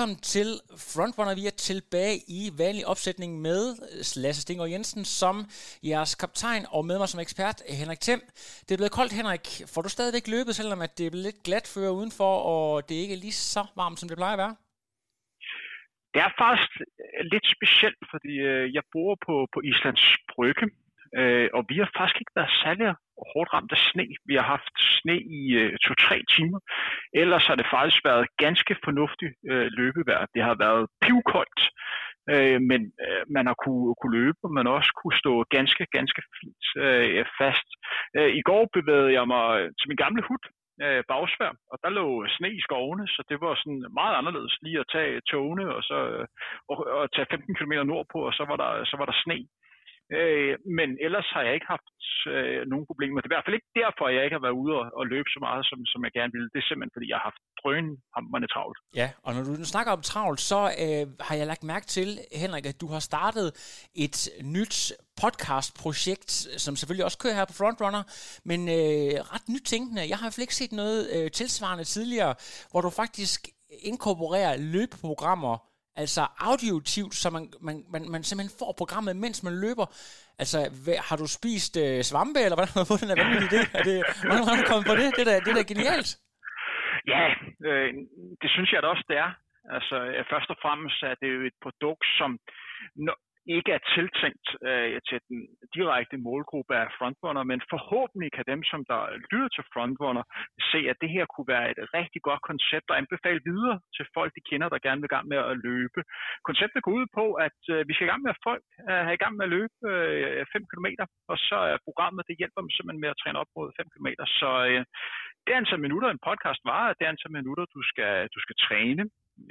Velkommen til Frontrunner. Vi er tilbage i vanlig opsætning med øh, Lasse Stinger Jensen som jeres kaptajn, og med mig som ekspert Henrik Thiem. Det er blevet koldt, Henrik. Får du stadigvæk løbet, selvom at det er blevet lidt glat før udenfor, og det er ikke lige så varmt, som det plejer at være? Det er faktisk lidt specielt, fordi øh, jeg bor på, på Islands Brygge, øh, og vi har faktisk ikke været særlig hårdt ramt af sne. Vi har haft sne i øh, to-tre timer. Ellers har det faktisk været ganske fornuftigt øh, løbevejr. Det har været pivkoldt, øh, men øh, man har kunne, kunne løbe, og man også kunne stå ganske, ganske fint øh, fast. Øh, I går bevægede jeg mig til min gamle hud, øh, bagsvær, og der lå sne i skovene, så det var sådan meget anderledes lige at tage togene og så øh, og, og tage 15 km nordpå, og så var der, så var der sne. Øh, men ellers har jeg ikke haft øh, nogen problemer. Det er i hvert fald ikke derfor, at jeg ikke har været ude og, og løbe så meget, som, som jeg gerne ville. Det er simpelthen, fordi jeg har haft drønhammerne travlt. Ja, og når du snakker om travlt, så øh, har jeg lagt mærke til, Henrik, at du har startet et nyt podcast-projekt, som selvfølgelig også kører her på Frontrunner, men øh, ret nytænkende. Jeg har i hvert fald ikke set noget øh, tilsvarende tidligere, hvor du faktisk inkorporerer løbeprogrammer altså auditivt, så man, man, man, man simpelthen får programmet, mens man løber. Altså, hvad, har du spist øh, svampe, eller hvordan har du fået den her vanvittige idé? Er det, hvordan har du kommet på det? Det er da, det er da genialt. Ja, øh, det synes jeg da også, det er. Altså, øh, først og fremmest er det jo et produkt, som, når, ikke er tiltænkt øh, til den direkte målgruppe af frontrunner, men forhåbentlig kan dem, som der lytter til frontrunner, se, at det her kunne være et rigtig godt koncept og anbefale videre til folk, de kender, der gerne vil i gang med at løbe. Konceptet går ud på, at øh, vi skal i gang med at folk øh, have i gang med at løbe øh, 5 km, og så er programmet, det hjælper dem simpelthen med at træne op mod 5 km. Så øh, det antal minutter, en podcast varer, det antal minutter, du skal, du skal træne.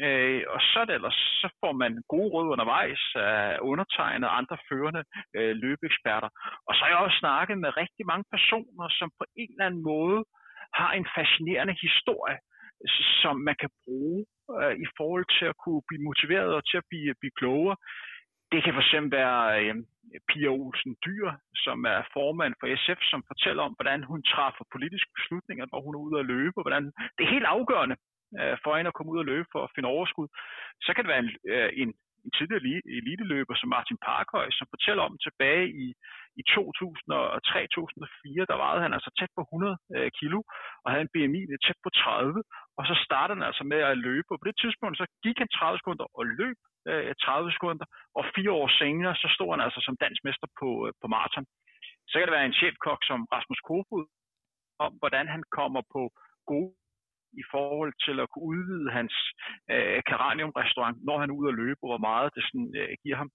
Øh, og så, det ellers, så får man gode råd undervejs af undertegnet og andre førende øh, løbeeksperter. Og så har jeg også snakket med rigtig mange personer, som på en eller anden måde har en fascinerende historie, som man kan bruge øh, i forhold til at kunne blive motiveret og til at blive, blive klogere. Det kan fx være øh, Pia Olsen Dyr, som er formand for SF, som fortæller om, hvordan hun træffer politiske beslutninger, når hun er ude at løbe, og hvordan det er helt afgørende, øh, for hende at komme ud og løbe for at finde overskud. Så kan det være en, øh, en, en tidligere eliteløber som Martin Parkhøj, som fortæller om tilbage i, i 2003-2004, der vejede han altså tæt på 100 øh, kilo og havde en BMI tæt på 30, og så startede han altså med at løbe. Og på det tidspunkt så gik han 30 sekunder og løb øh, 30 sekunder, og fire år senere så stod han altså som dansmester på, øh, på maraton. Så kan det være en chefkok som Rasmus Kofod, om hvordan han kommer på gode i forhold til at kunne udvide hans øh, Caranium-restaurant, når han er ude at løbe, og hvor meget det sådan, øh, giver ham.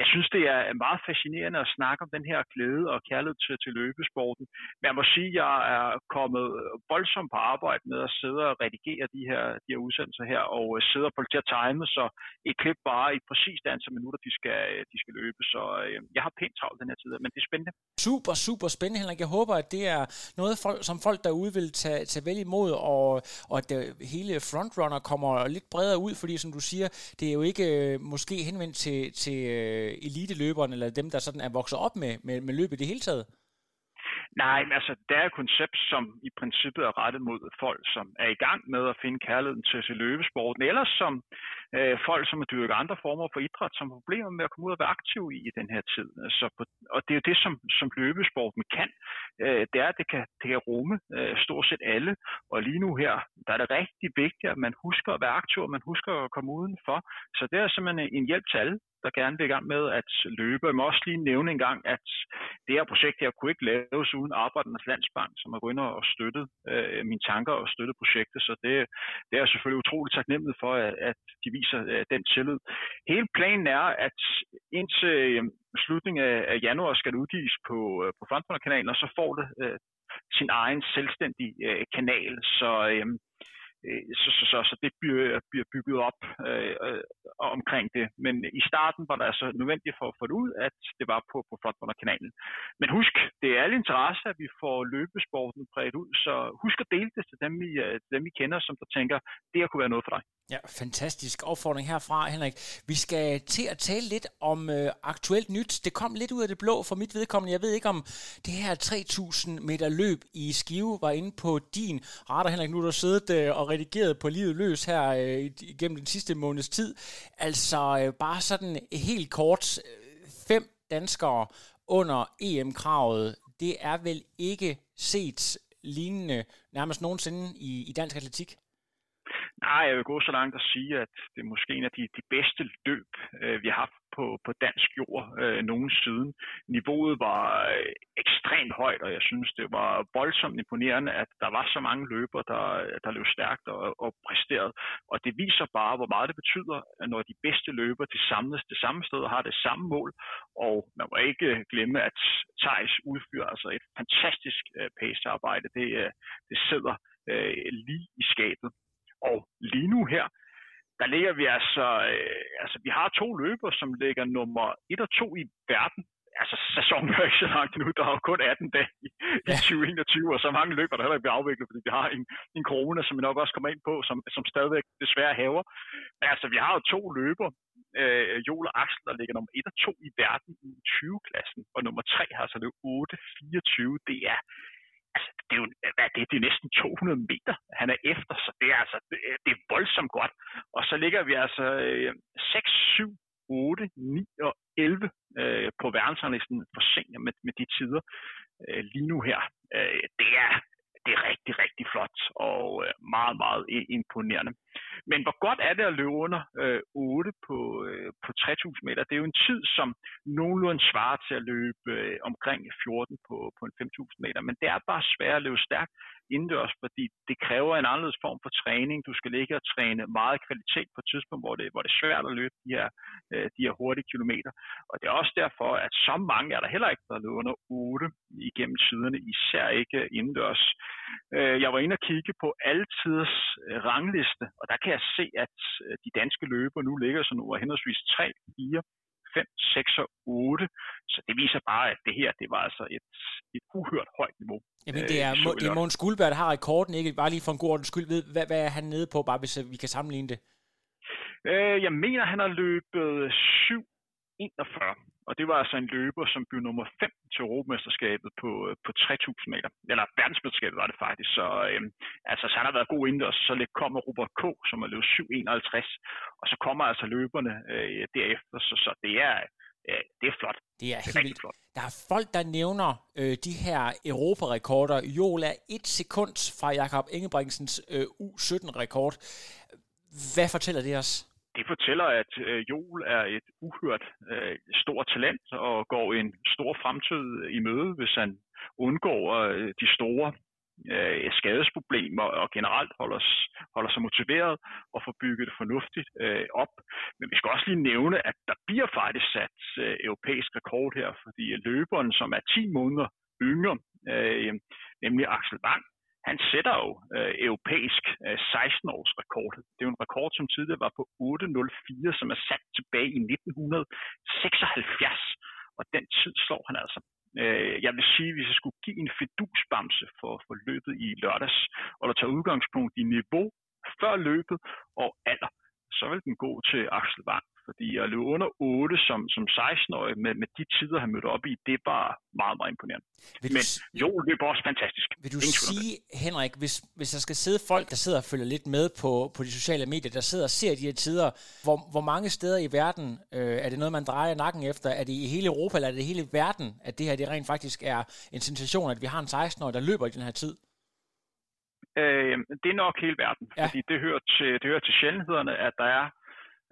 Jeg synes, det er meget fascinerende at snakke om den her glæde og kærlighed til, til løbesporten. Men jeg må sige, at jeg er kommet voldsomt på arbejde med at sidde og redigere de her, de her udsendelser her, og øh, sidde og til at time, så et klip bare i præcis det antal minutter, de skal, øh, de skal løbe. Så øh, jeg har pænt travlt den her tid, men det er spændende. Super, super spændende, Henrik. Jeg håber, at det er noget, som folk derude vil tage, tage vel imod, og, og at det, hele frontrunner kommer lidt bredere ud, fordi som du siger, det er jo ikke måske henvendt til, til øh, eliteløberne, eller dem, der sådan er vokset op med, med, med løbet i det hele taget? Nej, men altså, det er et koncept, som i princippet er rettet mod folk, som er i gang med at finde kærligheden til, til løbesporten, eller som øh, folk, som har dyrket andre former for idræt, som har problemer med at komme ud og være aktiv i, i den her tid. Så på, og det er jo det, som, som løbesporten kan. Øh, det er, at det kan, det kan rumme øh, stort set alle. Og lige nu her, der er det rigtig vigtigt, at man husker at være aktiv, og man husker at komme udenfor. Så det er simpelthen en hjælp til alle, der gerne vil i gang med at løbe. Jeg må også lige nævne en gang, at det her projekt her kunne ikke laves uden Arbejdernes Landsbank, som har gået ind og støttet øh, mine tanker og støttet projektet. Så det, det er jeg selvfølgelig utroligt taknemmelig for, at, at de viser øh, den tillid. Hele planen er, at indtil øh, slutningen af, af januar skal det udgives på, øh, på Frontrunner-kanalen, og så får det øh, sin egen selvstændige øh, kanal. Så øhm, øh, så, så, så, så det bliver, bliver bygget op øh, øh, omkring det. Men i starten var det altså nødvendigt for at få det ud, at det var på, på Frontrunner-kanalen. Men husk, det er alle interesse, at vi får løbesporten bredt ud, så husk at dele det til dem, I, øh, dem, I kender, som der tænker, det her kunne være noget for dig. Ja, fantastisk opfordring herfra, Henrik. Vi skal til at tale lidt om øh, aktuelt nyt. Det kom lidt ud af det blå for mit vedkommende. Jeg ved ikke, om det her 3000 meter løb i Skive var inde på din radar, Henrik. Nu har du siddet øh, og redigeret på livet løs her øh, igennem den sidste måneds tid. Altså øh, bare sådan helt kort. Øh, fem danskere under EM-kravet. Det er vel ikke set lignende nærmest nogensinde i, i dansk atletik? Nej, jeg vil gå så langt at sige, at det er måske en af de, de bedste løb, øh, vi har haft på, på dansk jord øh, nogen siden. Niveauet var øh, ekstremt højt, og jeg synes, det var voldsomt imponerende, at der var så mange løber, der, der løb stærkt og, og præsterede. Og det viser bare, hvor meget det betyder, når de bedste løber de samles det samme sted og har det samme mål. Og man må ikke glemme, at Thijs udfører altså et fantastisk øh, pacearbejde. Det, øh, det sidder øh, lige i skabet. Og lige nu her, der ligger vi altså, øh, altså vi har to løber, som ligger nummer 1 og 2 i verden. Altså sæsonen er ikke så langt nu, der er jo kun 18 dage i, ja. i 2021, og så mange løber, der heller ikke bliver afviklet, fordi vi har en, en corona, som vi nok også kommer ind på, som, som stadigvæk desværre haver. Men altså, vi har jo to løber, øh, Joel og Axel, der ligger nummer 1 og 2 i verden i 20-klassen, og nummer 3 har så det 8-24. Det er, altså, det er jo hvad er det, det er næsten 200 meter, han er efter, så det er, altså, det, er voldsomt godt. Og så ligger vi altså 6, 7, 8, 9 og 11 øh, på verdensranglisten for senior med, med de tider øh, lige nu her. Øh, det er det er rigtig, rigtig flot og øh, meget, meget imponerende. Men hvor godt er det at løbe under øh, 8 på, øh, på 3000 meter? Det er jo en tid, som nogenlunde svarer til at løbe øh, omkring 14 på, på en 5000 meter. Men det er bare svært at løbe stærkt indendørs, fordi det kræver en anderledes form for træning. Du skal ligge og træne meget kvalitet på et tidspunkt, hvor det, hvor det er svært at løbe de her, øh, de her hurtige kilometer. Og det er også derfor, at så mange er der heller ikke, der løber under 8 igennem tiderne, især ikke indendørs. Øh, jeg var inde og kigge på altiders øh, rangliste, og der kan jeg se, at de danske løber nu ligger sådan over henholdsvis 3, 4, 5, 6 og 8. Så det viser bare, at det her, det var altså et, et uhørt højt niveau. Jamen, det er, øh, det er Måns Guldberg, der har rekorden, ikke? Bare lige for en god ordens skyld. Ved, hvad, hvad er han nede på, bare hvis øh, vi kan sammenligne det? Øh, jeg mener, han har løbet 7.41. Og det var altså en løber, som blev nummer 5 til Europamesterskabet på, øh, på 3.000 meter. Eller verdensmesterskabet var det faktisk. Så, øh, altså, så han har været god inden, og så kommer Robert K., som har løbet 7.51. Og så kommer altså løberne øh, derefter. Så, så det er, øh, det er flot. Det er, det er helt flot. Der er folk, der nævner øh, de her Europarekorder. Joel er et sekund fra Jakob Ingebrigtsens øh, U17-rekord. Hvad fortæller det os? Det fortæller, at øh, Joel er et uhørt øh, stort talent og går en stor fremtid i møde, hvis han undgår øh, de store øh, skadesproblemer og generelt holder, holder sig motiveret og får bygget det fornuftigt øh, op. Men vi skal også lige nævne, at der bliver faktisk sat øh, europæisk rekord her, fordi løberen, som er 10 måneder yngre, øh, nemlig Axel Bang, han sætter jo øh, europæisk øh, 16-års rekord. Det er jo en rekord, som tidligere var på 8.04, som er sat tilbage i 1976. Og den tid slår han altså. Øh, jeg vil sige, hvis jeg skulle give en fedusbamse for, for løbet i lørdags, og der tager udgangspunkt i niveau før løbet og alder, så vil den gå til Axel Wang fordi at løbe under 8 som, som 16-årig med, med de tider, han mødte op i, det var meget, meget imponerende. Vil Men du, jo, det er også fantastisk. Vil du Ingen sige, Henrik, hvis, hvis der skal sidde folk, der sidder og følger lidt med på, på de sociale medier, der sidder og ser de her tider, hvor, hvor mange steder i verden øh, er det noget, man drejer nakken efter? Er det i hele Europa, eller er det i hele verden, at det her det rent faktisk er en sensation, at vi har en 16-årig, der løber i den her tid? Øh, det er nok hele verden, ja. fordi det hører, til, det hører til sjældenhederne, at der er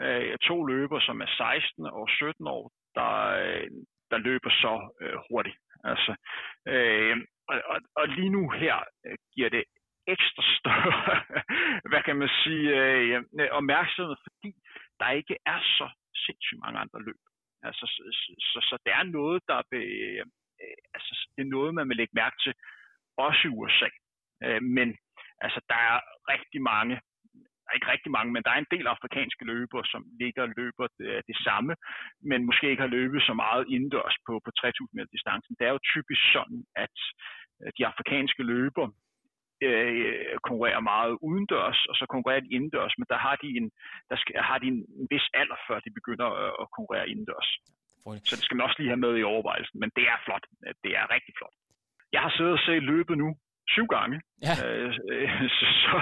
øh, to løber, som er 16 og 17 år, der, øh, der løber så øh, hurtigt. Altså, øh, og, og, og lige nu her øh, giver det ekstra større, hvad kan man sige, øh, øh, opmærksomhed, fordi der ikke er så sindssygt mange andre løb. Altså, så, så, så det er noget, der be, øh, altså, det er noget, man vil lægge mærke til, også i USA. Øh, men altså, der er rigtig mange der er ikke rigtig mange, men der er en del afrikanske løbere, som ligger og løber det, det samme, men måske ikke har løbet så meget indendørs på, på 3000 meter distancen. Det er jo typisk sådan, at øh, de afrikanske løbere, øh, konkurrerer meget udendørs, og så konkurrerer de indendørs, men der har de en, der skal, har de en, en vis alder, før de begynder at, at konkurrere indendørs. Så det skal man også lige have med i overvejelsen, men det er flot. Det er rigtig flot. Jeg har siddet og set løbet nu syv gange. Ja. Øh, så,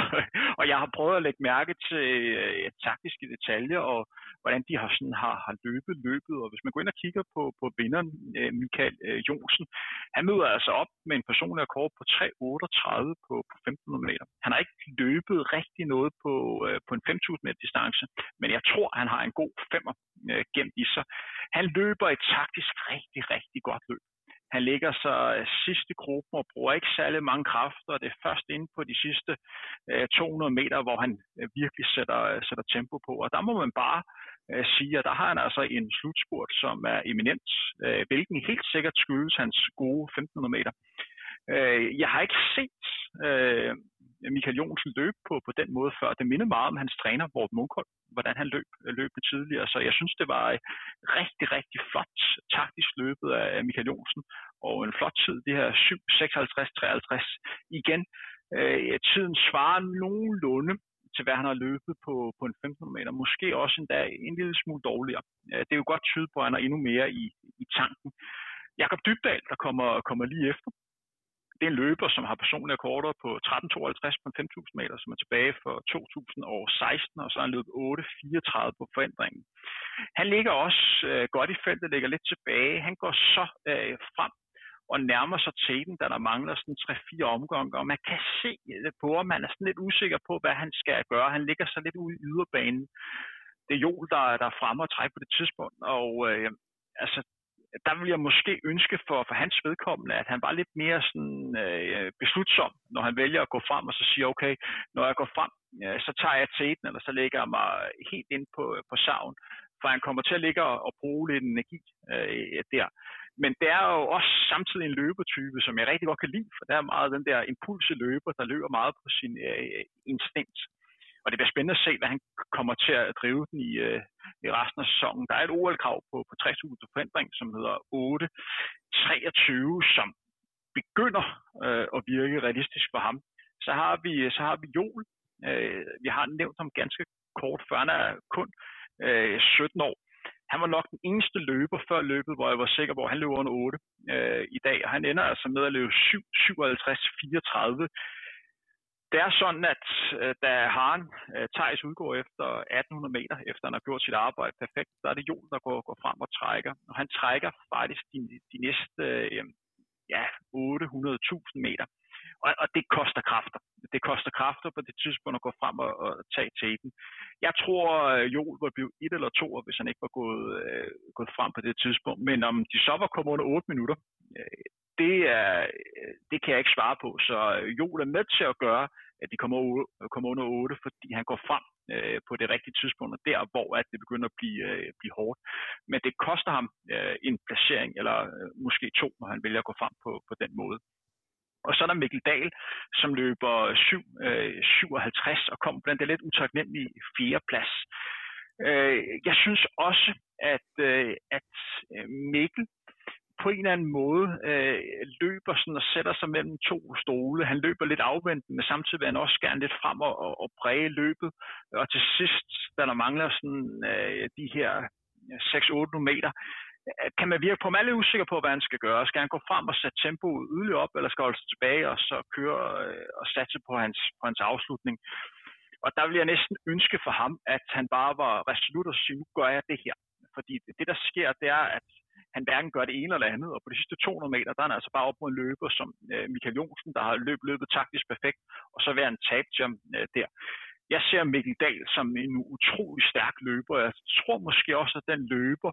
og jeg har prøvet at lægge mærke til øh, taktiske detaljer, og hvordan de har, sådan, har, har løbet løbet. Og hvis man går ind og kigger på, på vinderen, øh, Michael øh, Jonsen, han møder altså op med en personlig rekord på 3.38 på, på 1500 meter. Han har ikke løbet rigtig noget på, øh, på en 5.000 meter distance, men jeg tror, han har en god femmer øh, gemt i sig. Han løber et taktisk rigtig, rigtig godt løb. Han ligger så øh, sidst sidste gruppen og bruger ikke særlig mange kræfter, og det er først inde på de sidste øh, 200 meter, hvor han øh, virkelig sætter, sætter tempo på. Og der må man bare sige, at der har han altså en slutspurt, som er eminent, hvilken helt sikkert skyldes hans gode 1500 meter. Øh, jeg har ikke set øh, Michael Jonsen løbe på, på den måde før. Det minder meget om hans træner, Vort Munkholm, hvordan han løb, øh, løbende tidligere. Så jeg synes, det var rigtig, rigtig flot taktisk løbet af Michael Jonsen, og en flot tid, det her 7, 56, 53. Igen, øh, tiden svarer nogenlunde til, hvad han har løbet på, på en 1500 meter. Måske også endda en lille smule dårligere. Det er jo godt tyde på, at han har endnu mere i, i tanken. Jakob Dybdal, der kommer, kommer lige efter, det er en løber, som har personlige rekorder på 13.52 på 5.000 meter, som er tilbage for 2016, og så har han løbet 8.34 på forandringen. Han ligger også øh, godt i feltet, ligger lidt tilbage. Han går så øh, frem og nærmer sig teten, da der mangler sådan 3-4 omgange, og man kan se øh, på, at man er sådan lidt usikker på, hvad han skal gøre. Han ligger så lidt ude i yderbanen. Det er Jol, der, der er fremme og trækker på det tidspunkt, og øh, altså, der ville jeg måske ønske for, for hans vedkommende, at han var lidt mere sådan, øh, beslutsom, når han vælger at gå frem og så siger, okay, når jeg går frem, øh, så tager jeg teten, eller så lægger jeg mig helt ind på, øh, på savn, for han kommer til at ligge og, og bruge lidt energi øh, der. Men det er jo også samtidig en løbetype, som jeg rigtig godt kan lide, for der er meget den der impulse løber, der løber meget på sin øh, instinkt. Og det bliver spændende at se, hvad han kommer til at drive den i, øh, i resten af sæsonen. Der er et OL-krav på, på 60.000 forhindring, som hedder 8.23, som begynder øh, at virke realistisk for ham. Så har vi, så har vi Jol. Øh, vi har nævnt ham ganske kort, før han er kun øh, 17 år. Han var nok den eneste løber før løbet, hvor jeg var sikker på, at han løber under 8 øh, i dag. Og han ender altså med at løbe 57-34 det er sådan, at øh, da Haren øh, Thijs udgår efter 1800 meter, efter han har gjort sit arbejde perfekt, så er det Jol, der går, går frem og trækker. Og han trækker faktisk de, de næste øh, ja, 800.000 meter. Og, og det koster kræfter. Det koster kræfter på det tidspunkt at gå frem og, og tage teten. Jeg tror, øh, Jol var blevet et eller to, hvis han ikke var gået, øh, gået frem på det tidspunkt. Men om de så var kommet under 8 minutter, øh, det, er, det kan jeg ikke svare på. Så øh, Joel er med til at gøre, at de kommer, kommer under 8, fordi han går frem øh, på det rigtige tidspunkt, og der hvor at det begynder at blive, øh, blive hårdt. Men det koster ham øh, en placering, eller øh, måske to, når han vælger at gå frem på, på den måde. Og så er der Mikkel Dahl, som løber 7, øh, 57 og kommer blandt det lidt utaknemmelige fjerde plads. Øh, jeg synes også, at, øh, at øh, Mikkel på en eller anden måde øh, løber sådan og sætter sig mellem to stole. Han løber lidt afvendt, men samtidig vil han også gerne lidt frem og, og, og præge løbet. Og til sidst, da der mangler sådan øh, de her 6-8 meter, øh, kan man virke på, man er usikker på, hvad han skal gøre. Skal han gå frem og sætte tempoet yderligere op, eller skal han holde sig tilbage og så køre øh, og satse på hans, på hans afslutning? Og der vil jeg næsten ønske for ham, at han bare var resolut og sige, nu gør jeg det her. Fordi det, der sker, det er, at han hverken gør det ene eller andet, og på de sidste 200 meter, der er han altså bare op mod en løber som øh, Michael Jonsen, der har løbet, løbet taktisk perfekt, og så vil han tabe jump øh, der. Jeg ser Mikkel Dahl som en utrolig stærk løber. Jeg tror måske også, at den løber,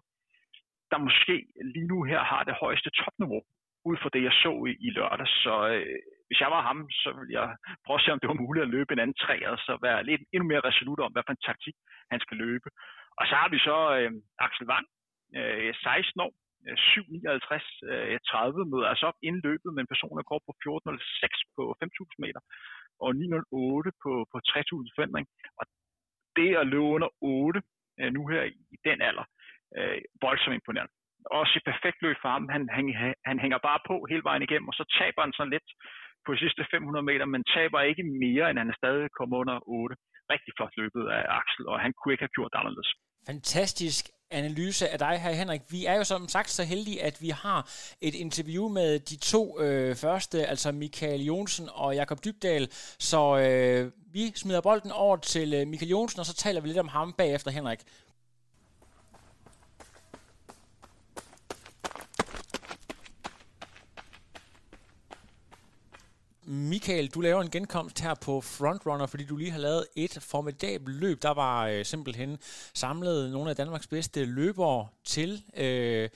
der måske lige nu her har det højeste topniveau, ud fra det, jeg så i, i lørdag. Så øh, hvis jeg var ham, så ville jeg prøve at se, om det var muligt at løbe en anden træ, og så være lidt endnu mere resolut om, hvad for en taktik han skal løbe. Og så har vi så øh, Axel Wang, øh, 16 år, 7.59.30 øh, 30 møder altså op inden løbet med en går på 14.06 på 5.000 meter og 9.08 på, på 3.000 forandring. Og det at løbe under 8 øh, nu her i den alder, øh, voldsomt imponerende. Også et perfekt løb for ham. Han, han, han hænger bare på hele vejen igennem, og så taber han sådan lidt på de sidste 500 meter, men taber ikke mere, end han er stadig kommet under 8. Rigtig flot løbet af Axel, og han kunne ikke have gjort det anderledes. Fantastisk analyse af dig her, Henrik. Vi er jo som sagt så heldige, at vi har et interview med de to øh, første, altså Michael Jonsen og Jakob Dybdal. Så øh, vi smider bolden over til øh, Michael Jonsen, og så taler vi lidt om ham bagefter, Henrik. Michael, du laver en genkomst her på Frontrunner, fordi du lige har lavet et formidabelt løb. Der var øh, simpelthen samlet nogle af Danmarks bedste løbere til øh,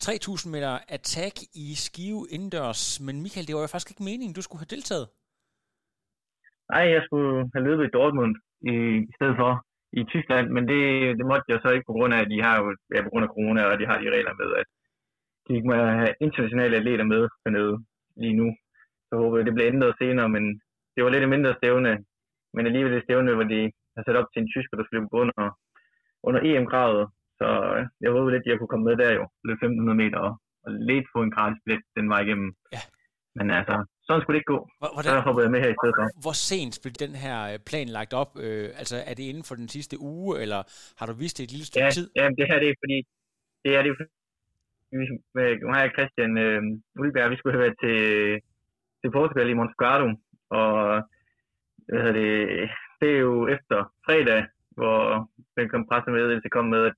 3000 meter attack i Skive indendørs. Men Michael, det var jo faktisk ikke meningen, du skulle have deltaget. Nej, jeg skulle have løbet i Dortmund i, i stedet for i Tyskland, men det, det måtte jeg så ikke på grund af, at de har jo, ja, på grund af corona, og de har de regler med, at de ikke må have internationale atleter med dernede lige nu. Så håber jeg, det bliver ændret senere, men det var lidt mindre stævne, men alligevel det stævne, hvor de har sat op til en tysker, der skulle løbe under, under EM-kravet. Så jeg håber lidt, at jeg kunne komme med der jo, løbe 1500 meter og, og lidt få en gratis billet den vej igennem. Ja. Men altså, sådan skulle det ikke gå. Hvordan, så hopper jeg med her i stedet for. Hvor sent blev den her øh, plan lagt op? Øh, altså, er det inden for den sidste uge, eller har du vist det et lille stykke ja, tid? Ja, det her det er fordi, det er det med mig og Christian øh, Ulberg, vi skulle have været til, til Portugal i Montecarlo, og hvad hedder det, det er jo efter fredag, hvor den kom pressemeddelelse kom med, at,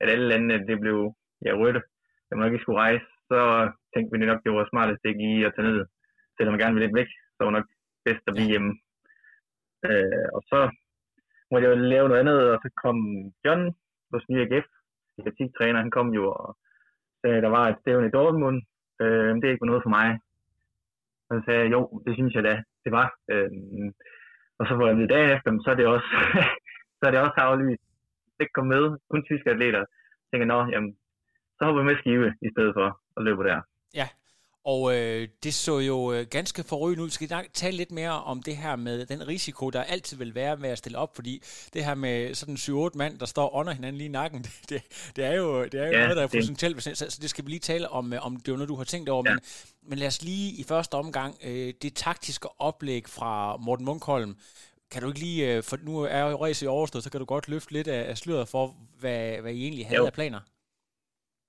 at alle landene det blev ja, rødt, at man ikke skulle rejse, så tænkte vi nok, det var smartest ikke lige at tage ned selvom man gerne vil lidt væk, så var nok bedst at blive hjemme. Øh, og så måtte jeg jo lave noget andet, og så kom John, vores nye AGF, træner, han kom jo og sagde, at der var et stævn i Dortmund. Øh, det er ikke noget for mig. Og så sagde jeg, jo, det synes jeg da, det var. Øh, og så får jeg vide dagen efter, så er det også, så er det også aflyst. Det kom med, kun tyske atleter. Jeg tænker, nå, jamen, så hopper vi med skive i stedet for at løbe der. Ja, og øh, det så jo øh, ganske forrygende ud. Vi skal tale lidt mere om det her med den risiko, der altid vil være med at stille op, fordi det her med sådan 7-8 mand, der står under hinanden lige i nakken, det, det er jo, det er jo ja, noget, der er potentielt. Så, så det skal vi lige tale om, øh, om det er noget, du har tænkt over. Ja. Men, men lad os lige i første omgang, øh, det taktiske oplæg fra Morten Munkholm, kan du ikke lige, øh, for nu er jo i overstået, så kan du godt løfte lidt af, af sløret for, hvad, hvad I egentlig havde jo. af planer?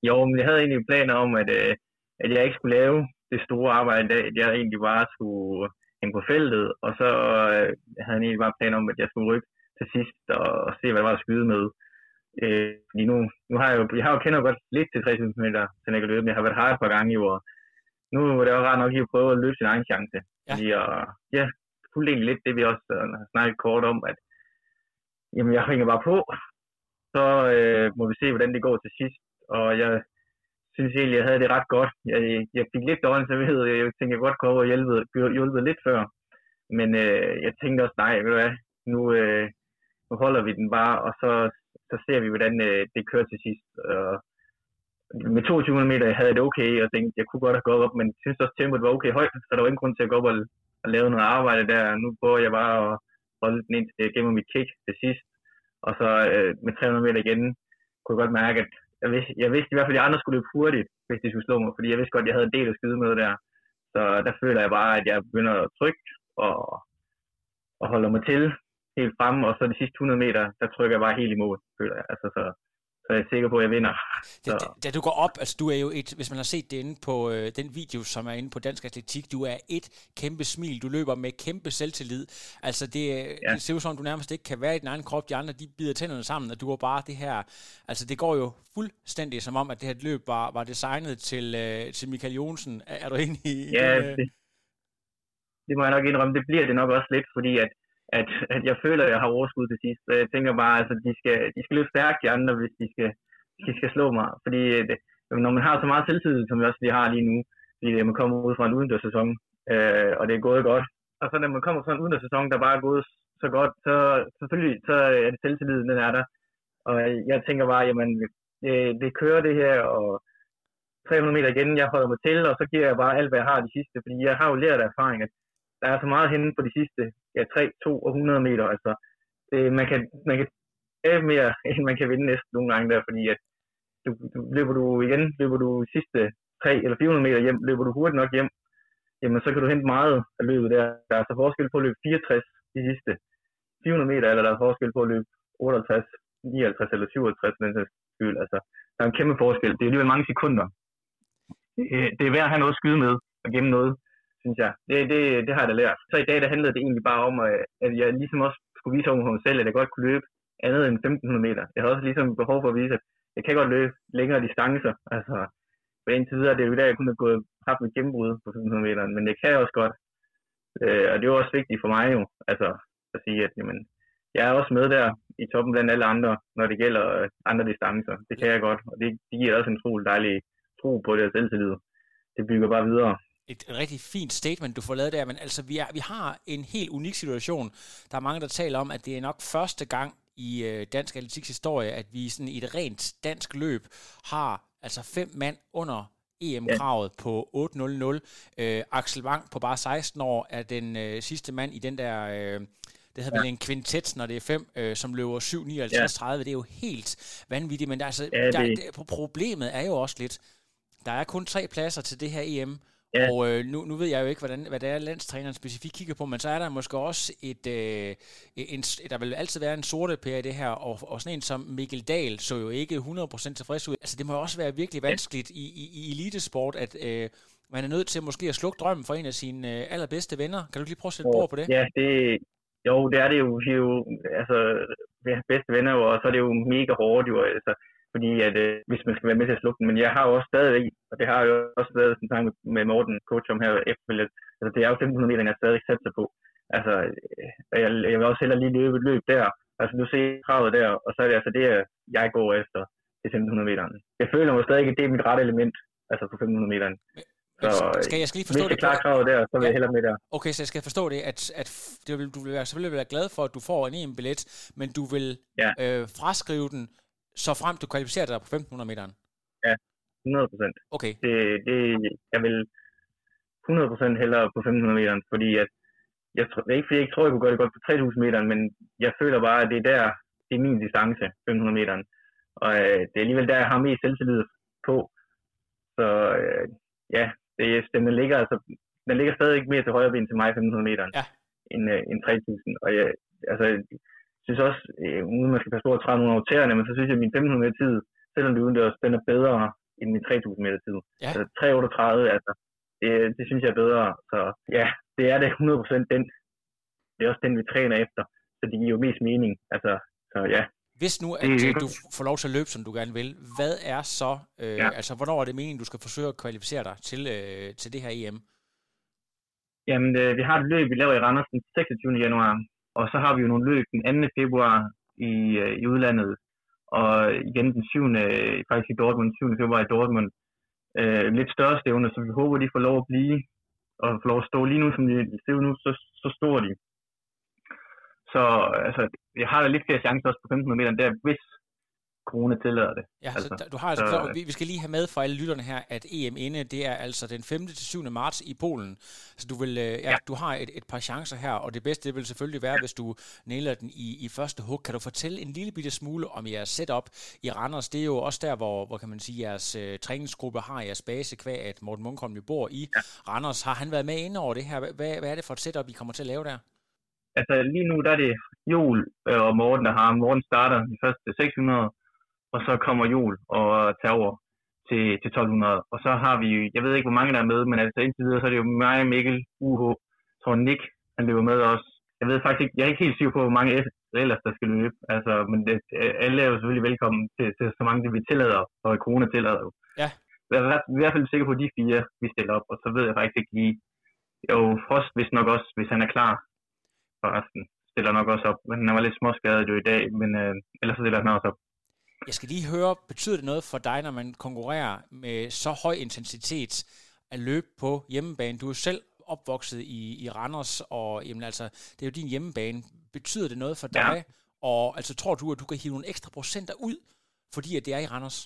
Jo, men jeg havde egentlig planer om, at øh, at jeg ikke skulle lave det store arbejde i dag, at jeg egentlig bare skulle hænge på feltet, og så øh, havde jeg egentlig bare planer om, at jeg skulle rykke til sidst og, og se, hvad der var at skyde med. Øh, fordi nu, nu har jeg jo, jeg har jo kender godt lidt til 3000 meter, så jeg kan løbe, men jeg har været her et par gange i år. Nu er det jo rart nok at prøve at løbe sin egen chance. Ja. Fordi, og, ja, fuldt egentlig lidt det, vi også uh, har snakket kort om, at jamen, jeg hænger bare på, så øh, må vi se, hvordan det går til sidst. Og jeg synes egentlig, jeg havde det ret godt. Jeg, jeg fik lidt dårlig samvittighed. Jeg tænkte, jeg godt kunne have hjulpet, hjulpet lidt før. Men øh, jeg tænkte også, nej, ved du hvad, nu, øh, nu holder vi den bare, og så, så ser vi, hvordan øh, det kører til sidst. Og med 22 meter havde jeg det okay, og tænkte, jeg kunne godt have gået op, men jeg synes også, at tempoet var okay højt, så der var ingen grund til at gå op og, og lave noget arbejde der. Nu prøver jeg bare at holde den ind øh, til mit kick til sidst. Og så øh, med 300 meter igen, kunne jeg godt mærke, at jeg vidste, jeg vidste i hvert fald, at de andre skulle løbe hurtigt, hvis de skulle slå mig, fordi jeg vidste godt, at jeg havde en del at skyde med der. Så der føler jeg bare, at jeg begynder at trykke og, og holder mig til helt fremme, og så de sidste 100 meter, der trykker jeg bare helt imod, føler jeg. Altså, så så jeg er sikker på, at jeg vinder. Da, da, da du går op, altså du er jo et, hvis man har set det inde på øh, den video, som er inde på Dansk Atletik, du er et kæmpe smil, du løber med kæmpe selvtillid. Altså det, ja. det ser ud som, du nærmest ikke kan være i din egen krop, de andre de bider tænderne sammen, og du har bare det her, altså det går jo fuldstændig som om, at det her løb var, var designet til, øh, til Michael Jonsen. Er, er du enig i ja, det? det? det må jeg nok indrømme, det bliver det nok også lidt, fordi at at, at jeg føler, at jeg har overskud til sidst. Jeg tænker bare, at altså, de skal, de skal løbe stærkt, de andre, hvis de skal, de skal slå mig. Fordi øh, det, når man har så meget selvtillid, som vi også lige har lige nu, fordi man kommer ud fra en udendørssæson, øh, og det er gået godt. Og så når man kommer fra en udendørssæson, der bare er gået så godt, så selvfølgelig så er det selvtilliden, den er der. Og jeg tænker bare, jamen, det, det kører det her, og 300 meter igen, jeg holder mig til, og så giver jeg bare alt, hvad jeg har de sidste, fordi jeg har jo lært af erfaring, at der er så meget henne på de sidste ja, 3, 2 og 100 meter. Altså, det, man kan, man kan tage mere, end man kan vinde næsten nogle gange der, fordi at du, du, løber du igen, løber du sidste 3 eller 400 meter hjem, løber du hurtigt nok hjem, jamen så kan du hente meget af løbet der. Der er så forskel på at løbe 64 de sidste 400 meter, eller der er forskel på at løbe 58, 59 eller 57, den skyld. Altså, der er en kæmpe forskel. Det er alligevel mange sekunder. Øh, det er værd at have noget at skyde med og gemme noget, synes jeg. Det, det, det har jeg da lært. Så i dag, der handlede det egentlig bare om, øh, at jeg ligesom også skulle vise over mig selv, at jeg godt kunne løbe andet end 1500 meter. Jeg havde også ligesom behov for at vise, at jeg kan godt løbe længere distancer. Altså, for indtil videre, det er det jo i dag, jeg kunne have gået haft mit gennembrud på 1500 meter, men det kan jeg også godt. Øh, og det er også vigtigt for mig jo, altså at sige, at jamen, jeg er også med der i toppen blandt alle andre, når det gælder øh, andre distancer. Det kan jeg godt, og det, det giver også en utrolig dejlig tro på det og selvtillid. Det bygger bare videre et rigtig fint statement, du får lavet der, men altså, vi, er, vi har en helt unik situation. Der er mange, der taler om, at det er nok første gang i øh, dansk atletiks historie, at vi sådan i et rent dansk løb har altså fem mand under EM-kravet ja. på 8.00. Øh, Axel Wang på bare 16 år er den øh, sidste mand i den der... Øh, det hedder ja. vel en kvintet, når det er fem, øh, som løber 7.59.30. Ja. Det er jo helt vanvittigt, men der, altså, ja, det... der, der, problemet er jo også lidt, der er kun tre pladser til det her EM, Ja. Og øh, nu, nu ved jeg jo ikke, hvordan, hvad det er, landstræneren specifikt kigger på, men så er der måske også et, øh, en, der vil altid være en sorte pære i det her, og, og sådan en som Mikkel Dahl så jo ikke 100% tilfreds ud. Altså det må jo også være virkelig vanskeligt i, i, i elitesport, at øh, man er nødt til måske at slukke drømmen for en af sine øh, allerbedste venner. Kan du lige prøve at sætte ord på det? Ja, det, jo, det er det jo. Vi er jo altså, bedste venner, og så er det jo mega hårdt jo. Altså, fordi at, øh, hvis man skal være med til at slukke den. Men jeg har jo også stadigvæk, og det har jeg jo også været sådan tanke med Morten, coach om her efterfølgende, altså det er jo 1500 meter, jeg stadig sat sig på. Altså, øh, jeg, jeg vil også hellere lige løbe et løb der. Altså, du ser kravet der, og så er det altså det, jeg går efter til 1500 meter. Jeg føler mig stadig, at det er mit rette element, altså på 1500 meter. Så skal jeg skal lige forstå hvis jeg klarer kravet der, så vil ja. jeg hellere med der. Okay, så jeg skal forstå det, at, at det vil, du vil være, selvfølgelig være glad for, at du får en EM-billet, men du vil ja. øh, fraskrive den så frem du kvalificerer dig på 1500 meteren? Ja, 100 procent. Okay. Det, det, jeg vil 100 procent hellere på 1500 meteren, fordi at jeg, ikke fordi jeg ikke tror, jeg kunne gøre det godt på 3000 meteren, men jeg føler bare, at det er der, det er min distance, 1500 meteren. Og øh, det er alligevel der, jeg har mest selvtillid på. Så øh, ja, det, den ligger altså, den ligger stadig ikke mere til højre ben til mig 1500 meteren, ja. end, øh, end 3000. Og jeg, altså, synes også, øh, uden man skal passe på at træde nogle af tæerne, men så synes jeg, at min 1500 meter tid, selvom det er udendørs, den er bedre end min 3000 meter tid. Ja. Altså 338, altså, det, det synes jeg er bedre. Så ja, det er det 100% den. Det er også den, vi træner efter. Så det giver jo mest mening. Altså, så ja. Hvis nu, at det, du får lov til at løbe, som du gerne vil, hvad er så, øh, ja. altså hvornår er det meningen, du skal forsøge at kvalificere dig til, øh, til det her EM? Jamen, øh, vi har et løb, vi laver i Randers den 26. januar, og så har vi jo nogle løb den 2. februar i, øh, i udlandet, og igen den 7. Øh, faktisk i Dortmund, 7. februar i Dortmund. Øh, lidt større stævne, så vi håber, de får lov at blive, og får lov at stå lige nu, som de ser nu, så, så står de. Så altså, jeg har da lidt flere chancer også på 1500 meter der, hvis corona tillader det. Ja, altså, så du har altså, så, vi, vi skal lige have med for alle lytterne her, at EM inde, det er altså den 5. til 7. marts i Polen. Så du vil, øh, ja, ja. du har et, et par chancer her, og det bedste det vil selvfølgelig være, hvis du næler den i, i første hug. Kan du fortælle en lille bitte smule om jeres setup i Randers? Det er jo også der, hvor, hvor kan man sige, jeres uh, træningsgruppe har jeres base, kvæg at Morten Munkholm jo bor i ja. Randers. Har han været med inde over det her? Hvad, hvad er det for et setup, I kommer til at lave der? Altså lige nu, der er det Jul øh, og Morten, der har. Morten starter de første 600, og så kommer jul og tager over til, til 1200. Og så har vi, jeg ved ikke, hvor mange der er med, men altså indtil videre, så er det jo mig, Mikkel, UH, tror Nick, han løber med os. Jeg ved faktisk ikke, jeg er ikke helt sikker på, hvor mange ellers der skal løbe. Altså, men det, alle er jo selvfølgelig velkommen til, til så mange, det vi tillader, og corona tillader jo. Ja. Jeg er i hvert fald sikker på, de fire, vi stiller op, og så ved jeg faktisk ikke lige, jo, Frost hvis nok også, hvis han er klar for resten, stiller nok også op. Men han var lidt småskadet jo i dag, men øh, ellers så stiller han også op. Jeg skal lige høre, betyder det noget for dig, når man konkurrerer med så høj intensitet at løbe på hjemmebane? Du er selv opvokset i, i Randers, og jamen, altså, det er jo din hjemmebane. Betyder det noget for dig? Ja. Og altså, tror du, at du kan hive nogle ekstra procenter ud, fordi at det er i Randers?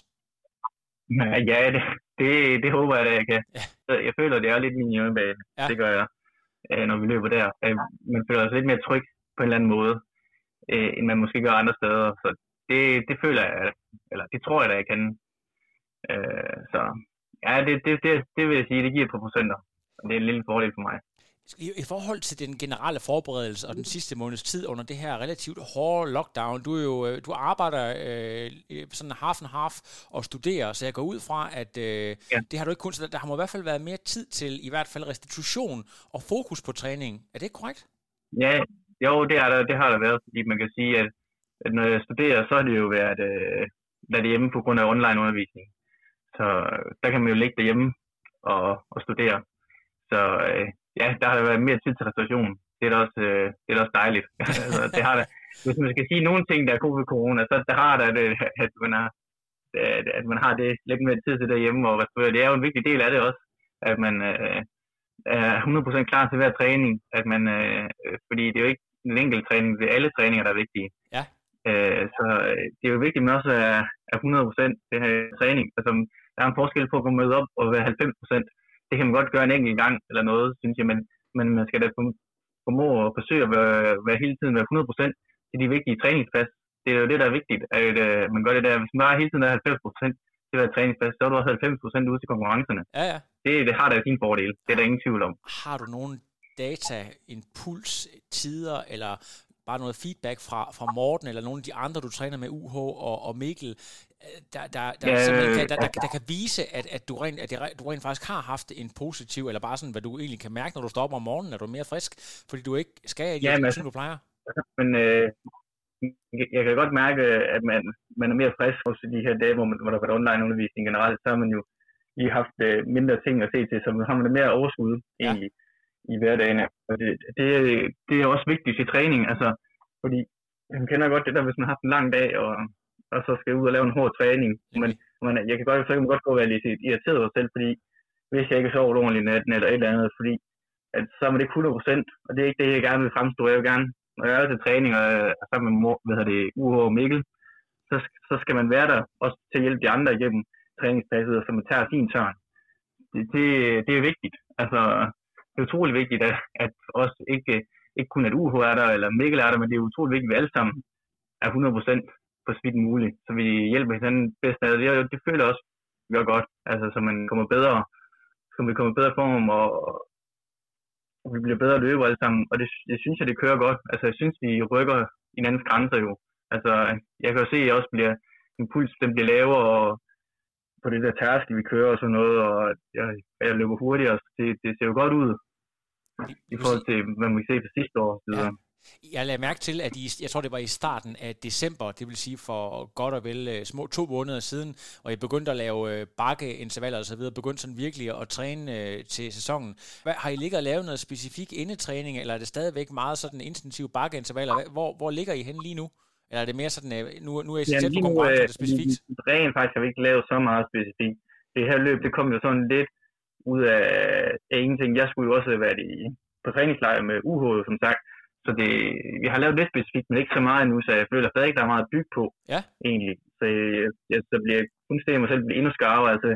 Ja, det, det, det håber jeg da, jeg kan. Ja. Jeg føler, det er lidt min hjemmebane. Ja. Det gør jeg, øh, når vi løber der. Øh, man føler sig lidt mere tryg på en eller anden måde, øh, end man måske gør andre steder. Så det, det føler jeg, eller det tror jeg da, jeg kan. Øh, så ja, det, det, det, det vil jeg sige, det giver på procenter. Og det er en lille fordel for mig. I, forhold til den generelle forberedelse og den sidste måneds tid under det her relativt hårde lockdown, du er jo øh, du arbejder øh, sådan half and half og studerer, så jeg går ud fra, at øh, ja. det har du ikke kun, så der, der har må i hvert fald været mere tid til i hvert fald restitution og fokus på træning. Er det korrekt? Ja, jo, det, er der, det har der været, fordi man kan sige, at, at når jeg studerer, så har det jo været, øh, været hjemme på grund af online undervisning. Så øh, der kan man jo ligge derhjemme og, og studere. Så øh, ja, der har været mere tid til restauration. Det er da også, øh, det er da også dejligt. altså, det har der, hvis man skal sige nogle ting, der er god ved corona, så det har der det, at man har, at man har det lidt mere tid til derhjemme og restaurere. Det er jo en vigtig del af det også, at man øh, er 100% klar til hver træning. At man, øh, øh fordi det er jo ikke en enkelt træning, det er alle træninger, der er vigtige. Ja. Øh, så øh, det er jo vigtigt, at man også er, er 100% det her træning. Altså, der er en forskel på at komme møde op og være 90% det kan man godt gøre en enkelt gang eller noget, synes jeg, men, men man skal da formå at forsøge at være, være hele tiden være 100% til de vigtige træningspas. Det er jo det, der er vigtigt, at uh, man gør det der. Hvis man bare hele tiden er 90% til hver træningspas, så er du også 90% ude til konkurrencerne. Ja, ja. Det, det har da sin fordel. Det er der ingen tvivl om. Har du nogen data, impuls, tider eller bare noget feedback fra, fra Morten eller nogle af de andre, du træner med UH og, og Mikkel, øh, der, der, der, ja, kan, der, der, der, kan vise, at, at, du rent, at du rent faktisk har haft en positiv, eller bare sådan, hvad du egentlig kan mærke, når du står op om morgenen, er du mere frisk, fordi du ikke skal i de ja, ting, du plejer? Men øh, jeg kan godt mærke, at man, man er mere frisk hos de her dage, hvor, man, hvor der har været online undervisning generelt, så har man jo lige haft øh, mindre ting at se til, så har man mere overskud egentlig. Ja i hverdagen. Og det, det, det er også vigtigt i træning, altså, fordi man kender godt det der, hvis man har haft en lang dag, og, og så skal ud og lave en hård træning. Men, man, jeg kan godt, så kan man godt gå og være lidt irriteret over selv, fordi hvis jeg ikke sover ordentligt natten eller et eller andet, fordi at, så er man ikke 100%, og det er ikke det, jeg gerne vil fremstå. Jeg vil gerne, når jeg er til træning og sammen med mor, hvad det, UH og Mikkel, så, så skal man være der også til at hjælpe de andre igennem træningspasset, så man tager sin tørn. Det, det, det er vigtigt. Altså, det er utrolig vigtigt, at, at også ikke, ikke kun at UH er der, eller Mikkel er der, men det er utrolig vigtigt, at vi alle sammen er 100% på svidt muligt, så vi hjælper hinanden bedst af det. Det føler også, vi gør godt, altså, så man kommer bedre, så vi kommer bedre form, og, og vi bliver bedre løber alle sammen, og det, det synes jeg, det kører godt. Altså, jeg synes, vi rykker hinandens grænser jo. Altså, jeg kan jo se, at jeg også bliver, min puls den bliver lavere, og på det der tærskel, vi kører og sådan noget, og jeg, jeg løber hurtigere, så det, det ser jo godt ud i forhold til, hvad man kan se for sidste år. Ja. Jeg lagde mærke til, at I, jeg tror, det var i starten af december, det vil sige for godt og vel øh, små to måneder siden, og I begyndte at lave øh, bakkeintervaller og så videre, begyndte sådan virkelig at træne øh, til sæsonen. Hvad, har I ligget og lavet noget specifik indetræning, eller er det stadigvæk meget sådan intensiv bakkeintervaller? Hvor, hvor ligger I hen lige nu? Eller er det mere sådan, nu, nu er I ja, tæt på konkurrence, det specifikt? Rent faktisk har vi ikke lavet så meget specifikt. Det her løb, det kom jo sådan lidt ud af, af ingenting. Jeg skulle jo også have været i, på træningslejr med UH, som sagt. Så det, vi har lavet lidt specifikt, men ikke så meget endnu, så jeg føler stadig ikke, der er meget at bygge på, ja. egentlig. Så jeg, jeg så bliver kun se mig selv blive endnu skarpere. Altså,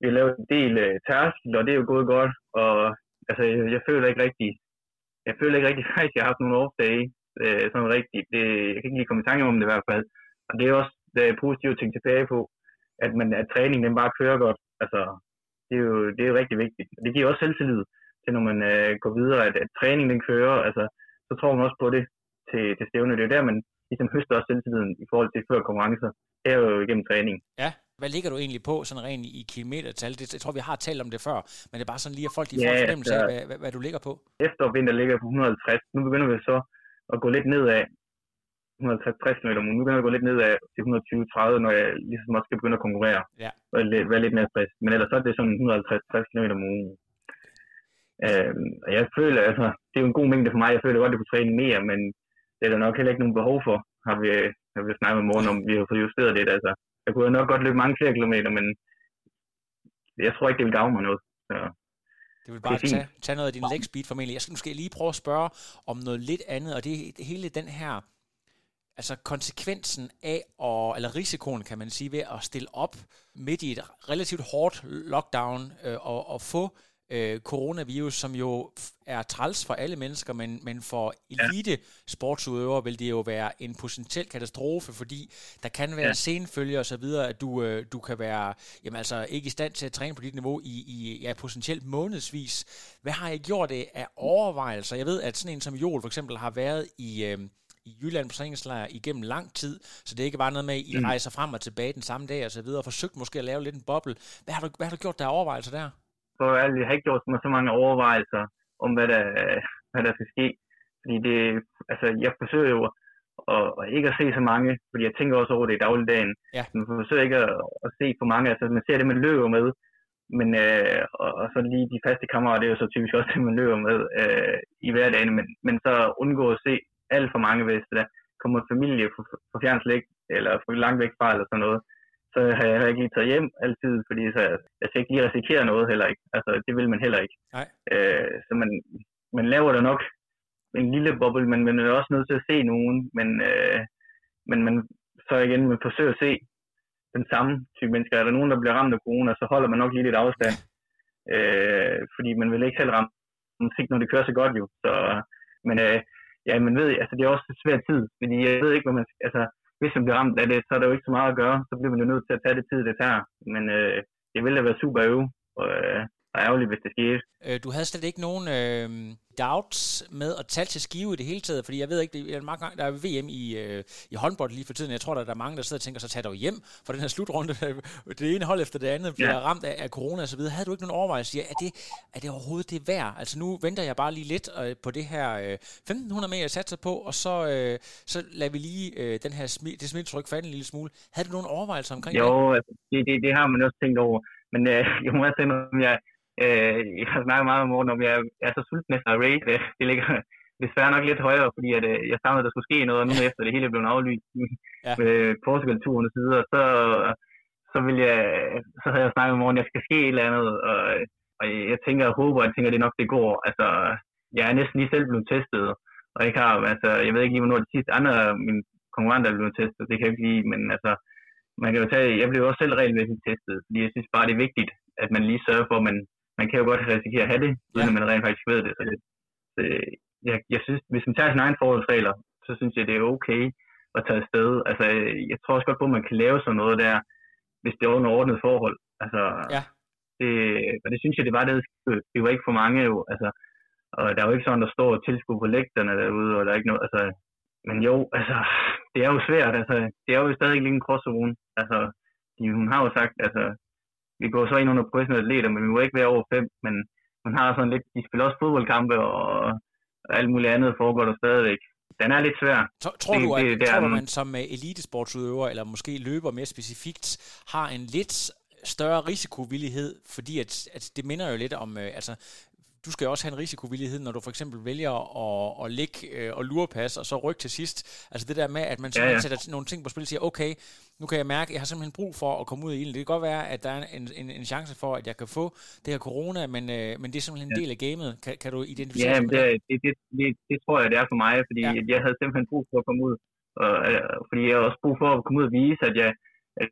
vi har lavet en del uh, tærskel, og det er jo gået godt. Og altså, jeg, jeg føler ikke rigtig, jeg føler ikke rigtig faktisk, at jeg har haft nogle årsdage uh, sådan rigtigt. Det, jeg kan ikke lige komme i tanke om det i hvert fald. Og det er også det er positivt at tænke tilbage på, at, man, at træningen den bare kører godt. Altså, det er jo, det er jo rigtig vigtigt. Det giver også selvtillid til, når man øh, går videre, at, at træningen den kører, altså, så tror man også på det til, til stævne. Det er der, man ligesom høster også selvtilliden i forhold til før konkurrencer. Det er jo igennem træning. Ja, hvad ligger du egentlig på, sådan rent i kilometertal? Det, jeg tror, vi har talt om det før, men det er bare sådan lige, at folk de får ja, fornemmelse af, hvad, hvad, hvad, du ligger på. Efter vinter ligger på 150. Nu begynder vi så at gå lidt nedad 150 km om ugen. Nu kan jeg gå lidt ned af til 120-30, når jeg ligesom også skal begynde at konkurrere. Ja. Og være lidt mere stress. Men ellers så er det sådan 150-60 km om ugen. Øhm, og jeg føler, altså, det er jo en god mængde for mig. Jeg føler godt, at jeg kunne træne mere, men det er der nok heller ikke nogen behov for, har vi, har vi snakket med morgen om. Vi har fået justeret lidt, altså. Jeg kunne nok godt løbe mange flere kilometer, men jeg tror ikke, det vil gavne mig noget. Så. Det vil bare tage, tage noget af din leg speed formentlig. Jeg skal måske lige prøve at spørge om noget lidt andet, og det er hele den her altså konsekvensen af, at, eller risikoen kan man sige, ved at stille op midt i et relativt hårdt lockdown øh, og, og få øh, coronavirus, som jo er træls for alle mennesker, men, men for elite sportsudøvere vil det jo være en potentiel katastrofe, fordi der kan være ja. senfølger og så videre, at du, øh, du kan være jamen altså, ikke i stand til at træne på dit niveau i, i ja, potentielt månedsvis. Hvad har I gjort af overvejelser? Jeg ved, at sådan en som Joel for eksempel har været i... Øh, i Jylland på træningslejr igennem lang tid, så det ikke bare noget med, at I mm. rejser frem og tilbage den samme dag og så videre, og forsøgt måske at lave lidt en boble. Hvad har du, hvad har du gjort der overvejelser der? For ærligt, jeg har ikke gjort mig så mange overvejelser om, hvad der, hvad der skal ske. Fordi det, altså, jeg forsøger jo at, at ikke at se så mange, fordi jeg tænker også over det i dagligdagen. Ja. Man forsøger ikke at, at se for mange, altså man ser det, man løber med, men, øh, og, og så lige de faste kammerater, det er jo så typisk også det, man løber med øh, i hverdagen, men, men så undgå at se alt for mange, hvis der kommer familie for, for fjernslæg, eller for langt væk fra, eller sådan noget, så har jeg ikke lige taget hjem altid, fordi så, jeg skal ikke lige risikere noget heller ikke. Altså, det vil man heller ikke. Nej. Øh, så man, man laver da nok en lille boble, men man er også nødt til at se nogen, men, øh, men man, så igen, man forsøger at se den samme type mennesker. Er der nogen, der bliver ramt af corona, så holder man nok lige lidt afstand. Øh, fordi man vil ikke selv ramme musik, når det kører så godt jo. Så, men øh, ja, man ved, altså det er også svær tid, fordi jeg ved ikke, hvad man, altså hvis man bliver ramt af det, så er der jo ikke så meget at gøre. Så bliver man jo nødt til at tage det tid, det tager. Men øh, det ville da være super øve, og, øh, ærgerligt, hvis det skete. Øh, du havde slet ikke nogen øh, doubts med at tage til skive i det hele taget, fordi jeg ved ikke, det er mange gange, der er VM i, øh, i håndbold lige for tiden. Jeg tror, der er mange, der sidder og tænker, så tag dig hjem for den her slutrunde. Det ene hold efter det andet bliver ja. ramt af, af corona og så videre. Havde du ikke nogen overvejelse? Er det, er det overhovedet det værd? Altså nu venter jeg bare lige lidt øh, på det her øh, 1500 meter, jeg satser på, og så, øh, så lader vi lige øh, den her smi, det smittetryk falde en lille smule. Havde du nogen overvejelser omkring jo, det? Jo, altså, det, det, det har man også tænkt over. Men øh, jeg må også om jeg, Øh, jeg har snakket meget om morgen, om jeg er så sulten efter race. Det, det ligger desværre nok lidt højere, fordi at, øh, jeg savnede, at der skulle ske noget, nu efter det hele blev aflyst ja. med Portugal-turen og så videre, så, så, vil jeg, så havde jeg snakket om morgen, at jeg skal ske et eller andet, og, og jeg tænker og håber, at jeg tænker, at det nok det går. Altså, jeg er næsten lige selv blevet testet, og jeg, har, altså, jeg ved ikke lige, hvornår de sidste andre mine konkurrenter er blevet testet, det kan jeg ikke lide, men altså, man kan jo tage, jeg blev også selv regelmæssigt testet, fordi jeg synes bare, det er vigtigt, at man lige sørger for, at man man kan jo godt risikere at have det, uden ja. at man rent faktisk ved det. Så det, så jeg, jeg synes, hvis man tager sine egne forholdsregler, så synes jeg, det er okay at tage afsted. Altså, jeg tror også godt på, at man kan lave sådan noget der, hvis det er under ordnet forhold. Altså, ja. det, og det synes jeg, det var det. Det var ikke for mange jo. Altså, og der er jo ikke sådan, der står tilskud på lægterne derude, og der er ikke noget, altså, men jo, altså, det er jo svært, altså, det er jo stadig ikke en crosszone. Altså, de, hun har jo sagt, altså, vi går så ind under professionelle atleter, men vi må ikke være over fem, men man har sådan lidt, de spiller også fodboldkampe, og, og alt muligt andet foregår der stadigvæk. Den er lidt svær. Tror, tror du, at, det, det tror du, man som øh, elitesportsudøver, eller måske løber mere specifikt, har en lidt større risikovillighed, fordi at, at det minder jo lidt om, øh, altså du skal også have en risikovillighed, når du for eksempel vælger at, at ligge øh, og lurepas, og så rykke til sidst. Altså det der med, at man simpelthen ja, ja. sætter nogle ting på spil og siger, okay, nu kan jeg mærke, at jeg har simpelthen brug for at komme ud i ilden. Det kan godt være, at der er en, en, en chance for, at jeg kan få det her corona, men, øh, men det er simpelthen en del af gamet. Kan, kan du identificere ja, det? Det, det, det, det tror jeg, det er for mig, fordi ja. jeg havde simpelthen brug for at komme ud. Og, øh, fordi jeg har også brug for at komme ud og vise, at jeg at,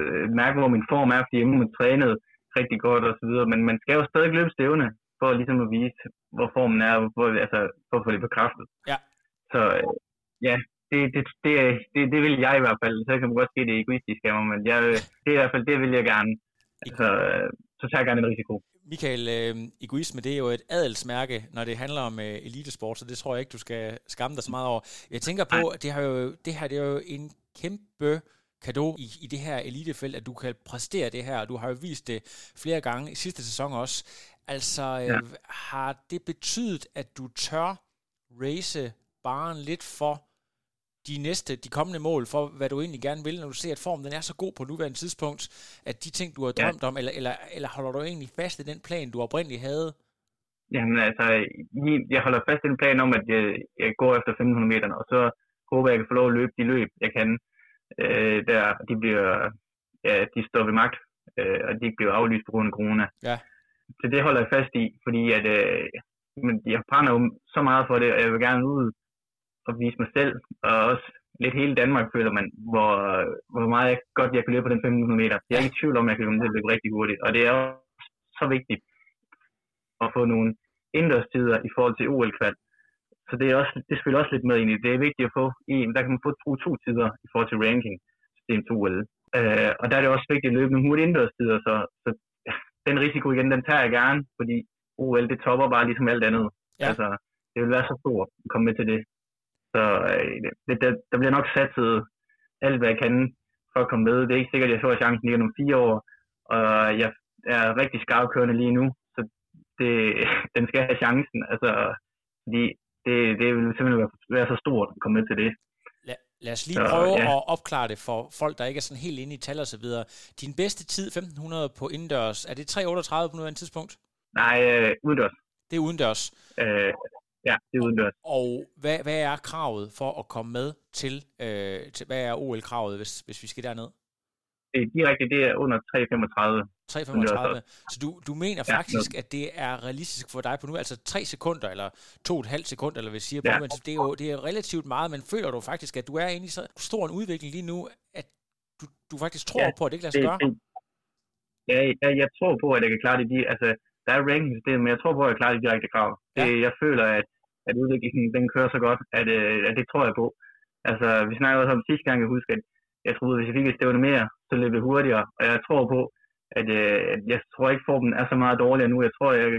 øh, mærker, hvor min form er, fordi jeg har trænet rigtig godt og så videre, men man skal jo stadig løbe stævne for ligesom at vise, hvor formen er, hvor, altså, for at få det bekræftet. Ja. Så ja, det, det, det, det, det vil jeg i hvert fald. Så kan man godt ske det egoistiske af mig, men jeg, det er i hvert fald, det vil jeg gerne. Altså, så tager jeg gerne en risiko. Michael, øh, egoisme det er jo et adelsmærke, når det handler om øh, elitesport, så det tror jeg ikke, du skal skamme dig så meget over. Jeg tænker på, at det, har jo, det her det er jo en kæmpe kado i, i det her elitefelt, at du kan præstere det her, og du har jo vist det flere gange i sidste sæson også. Altså, øh, ja. har det betydet, at du tør race baren lidt for de næste, de kommende mål, for hvad du egentlig gerne vil, når du ser, at formen den er så god på nuværende tidspunkt, at de ting, du har drømt ja. om, eller, eller, eller holder du egentlig fast i den plan, du oprindeligt havde? Jamen altså, jeg holder fast i den plan om, at jeg, jeg går efter 1500 meter, og så håber jeg, kan få lov at løbe de løb, jeg kan. Øh, der, de bliver, ja, de står ved magt, øh, og de bliver aflyst på grund af corona. Ja. Så det holder jeg fast i, fordi at, øh, men jeg brænder jo så meget for det, og jeg vil gerne ud og vise mig selv, og også lidt hele Danmark føler man, hvor, hvor meget jeg, godt jeg kan løbe på den 1500 meter. Jeg er ikke i tvivl om, at jeg kan komme til at løbe rigtig hurtigt, og det er også så vigtigt. at få nogle indendørstider i forhold til OL-kval. Så det, er også, det spiller også lidt med ind i det. er vigtigt at få en, der kan man få to, to tider i forhold til ranking system 2 OL. Øh, og der er det også vigtigt at løbe nogle hurtige indendørstider, så, så den risiko igen, den tager jeg gerne, fordi OL, det topper bare ligesom alt andet. Ja. Altså, det vil være så stort at komme med til det. Så øh, det, der, der bliver nok satset alt, hvad jeg kan for at komme med. Det er ikke sikkert, at jeg får chancen lige om fire år, og jeg er rigtig skarpkørende lige nu, så det, den skal have chancen. Altså, fordi det, det vil simpelthen være, være så stort at komme med til det. Lad, os lige prøve ja. at opklare det for folk, der ikke er sådan helt inde i tal og så videre. Din bedste tid, 1500 på indendørs, er det 3.38 på nuværende tidspunkt? Nej, øh, udendørs. Det er udendørs. Øh, ja, det er udendørs. Og, og hvad, hvad er kravet for at komme med til, øh, til hvad er OL-kravet, hvis, hvis vi skal derned? Det er direkte, det er under 3,35. 3,35. Så du, du mener ja, faktisk, at det er realistisk for dig på nu, altså 3 sekunder, eller 2,5 sekunder, eller hvad siger ja. på, det er jo det er relativt meget, men føler du faktisk, at du er inde i så stor en udvikling lige nu, at du, du faktisk tror ja, på, at det ikke lader sig gøre? Ja, jeg, jeg tror på, at jeg kan klare det. Altså, der er ranking men jeg tror på, at jeg klarer de direkte krav. Ja. Det, jeg føler, at, at udviklingen den kører så godt, at, øh, at det tror jeg på. Altså, vi snakkede også om sidste gang, jeg husker, at jeg troede, at hvis jeg fik et stævne mere, så løbe hurtigere. Og jeg tror på, at, øh, at jeg tror ikke, formen er så meget dårligere nu. Jeg tror, at,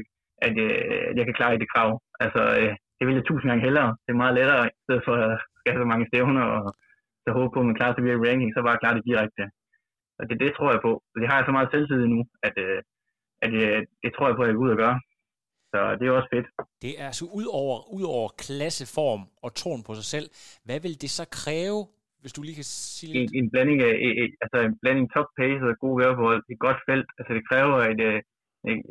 at, øh, at jeg kan klare det krav. Altså, øh, det vil jeg tusind gange hellere. Det er meget lettere, i stedet for at skal have så mange stævner, og så håbe på, at man klarer sig via ranking, så bare klare det direkte. Og det, det tror jeg på. Det har jeg så meget selvtid nu, at, øh, at øh, det tror jeg på, at jeg går ud og gøre. Så det er også fedt. Det er altså ud over, ud over klasseform og troen på sig selv. Hvad vil det så kræve, hvis du lige kan sige lidt? En, en blanding af, altså en blanding top pace og god væreforhold, et godt felt. Altså det kræver, at, øh,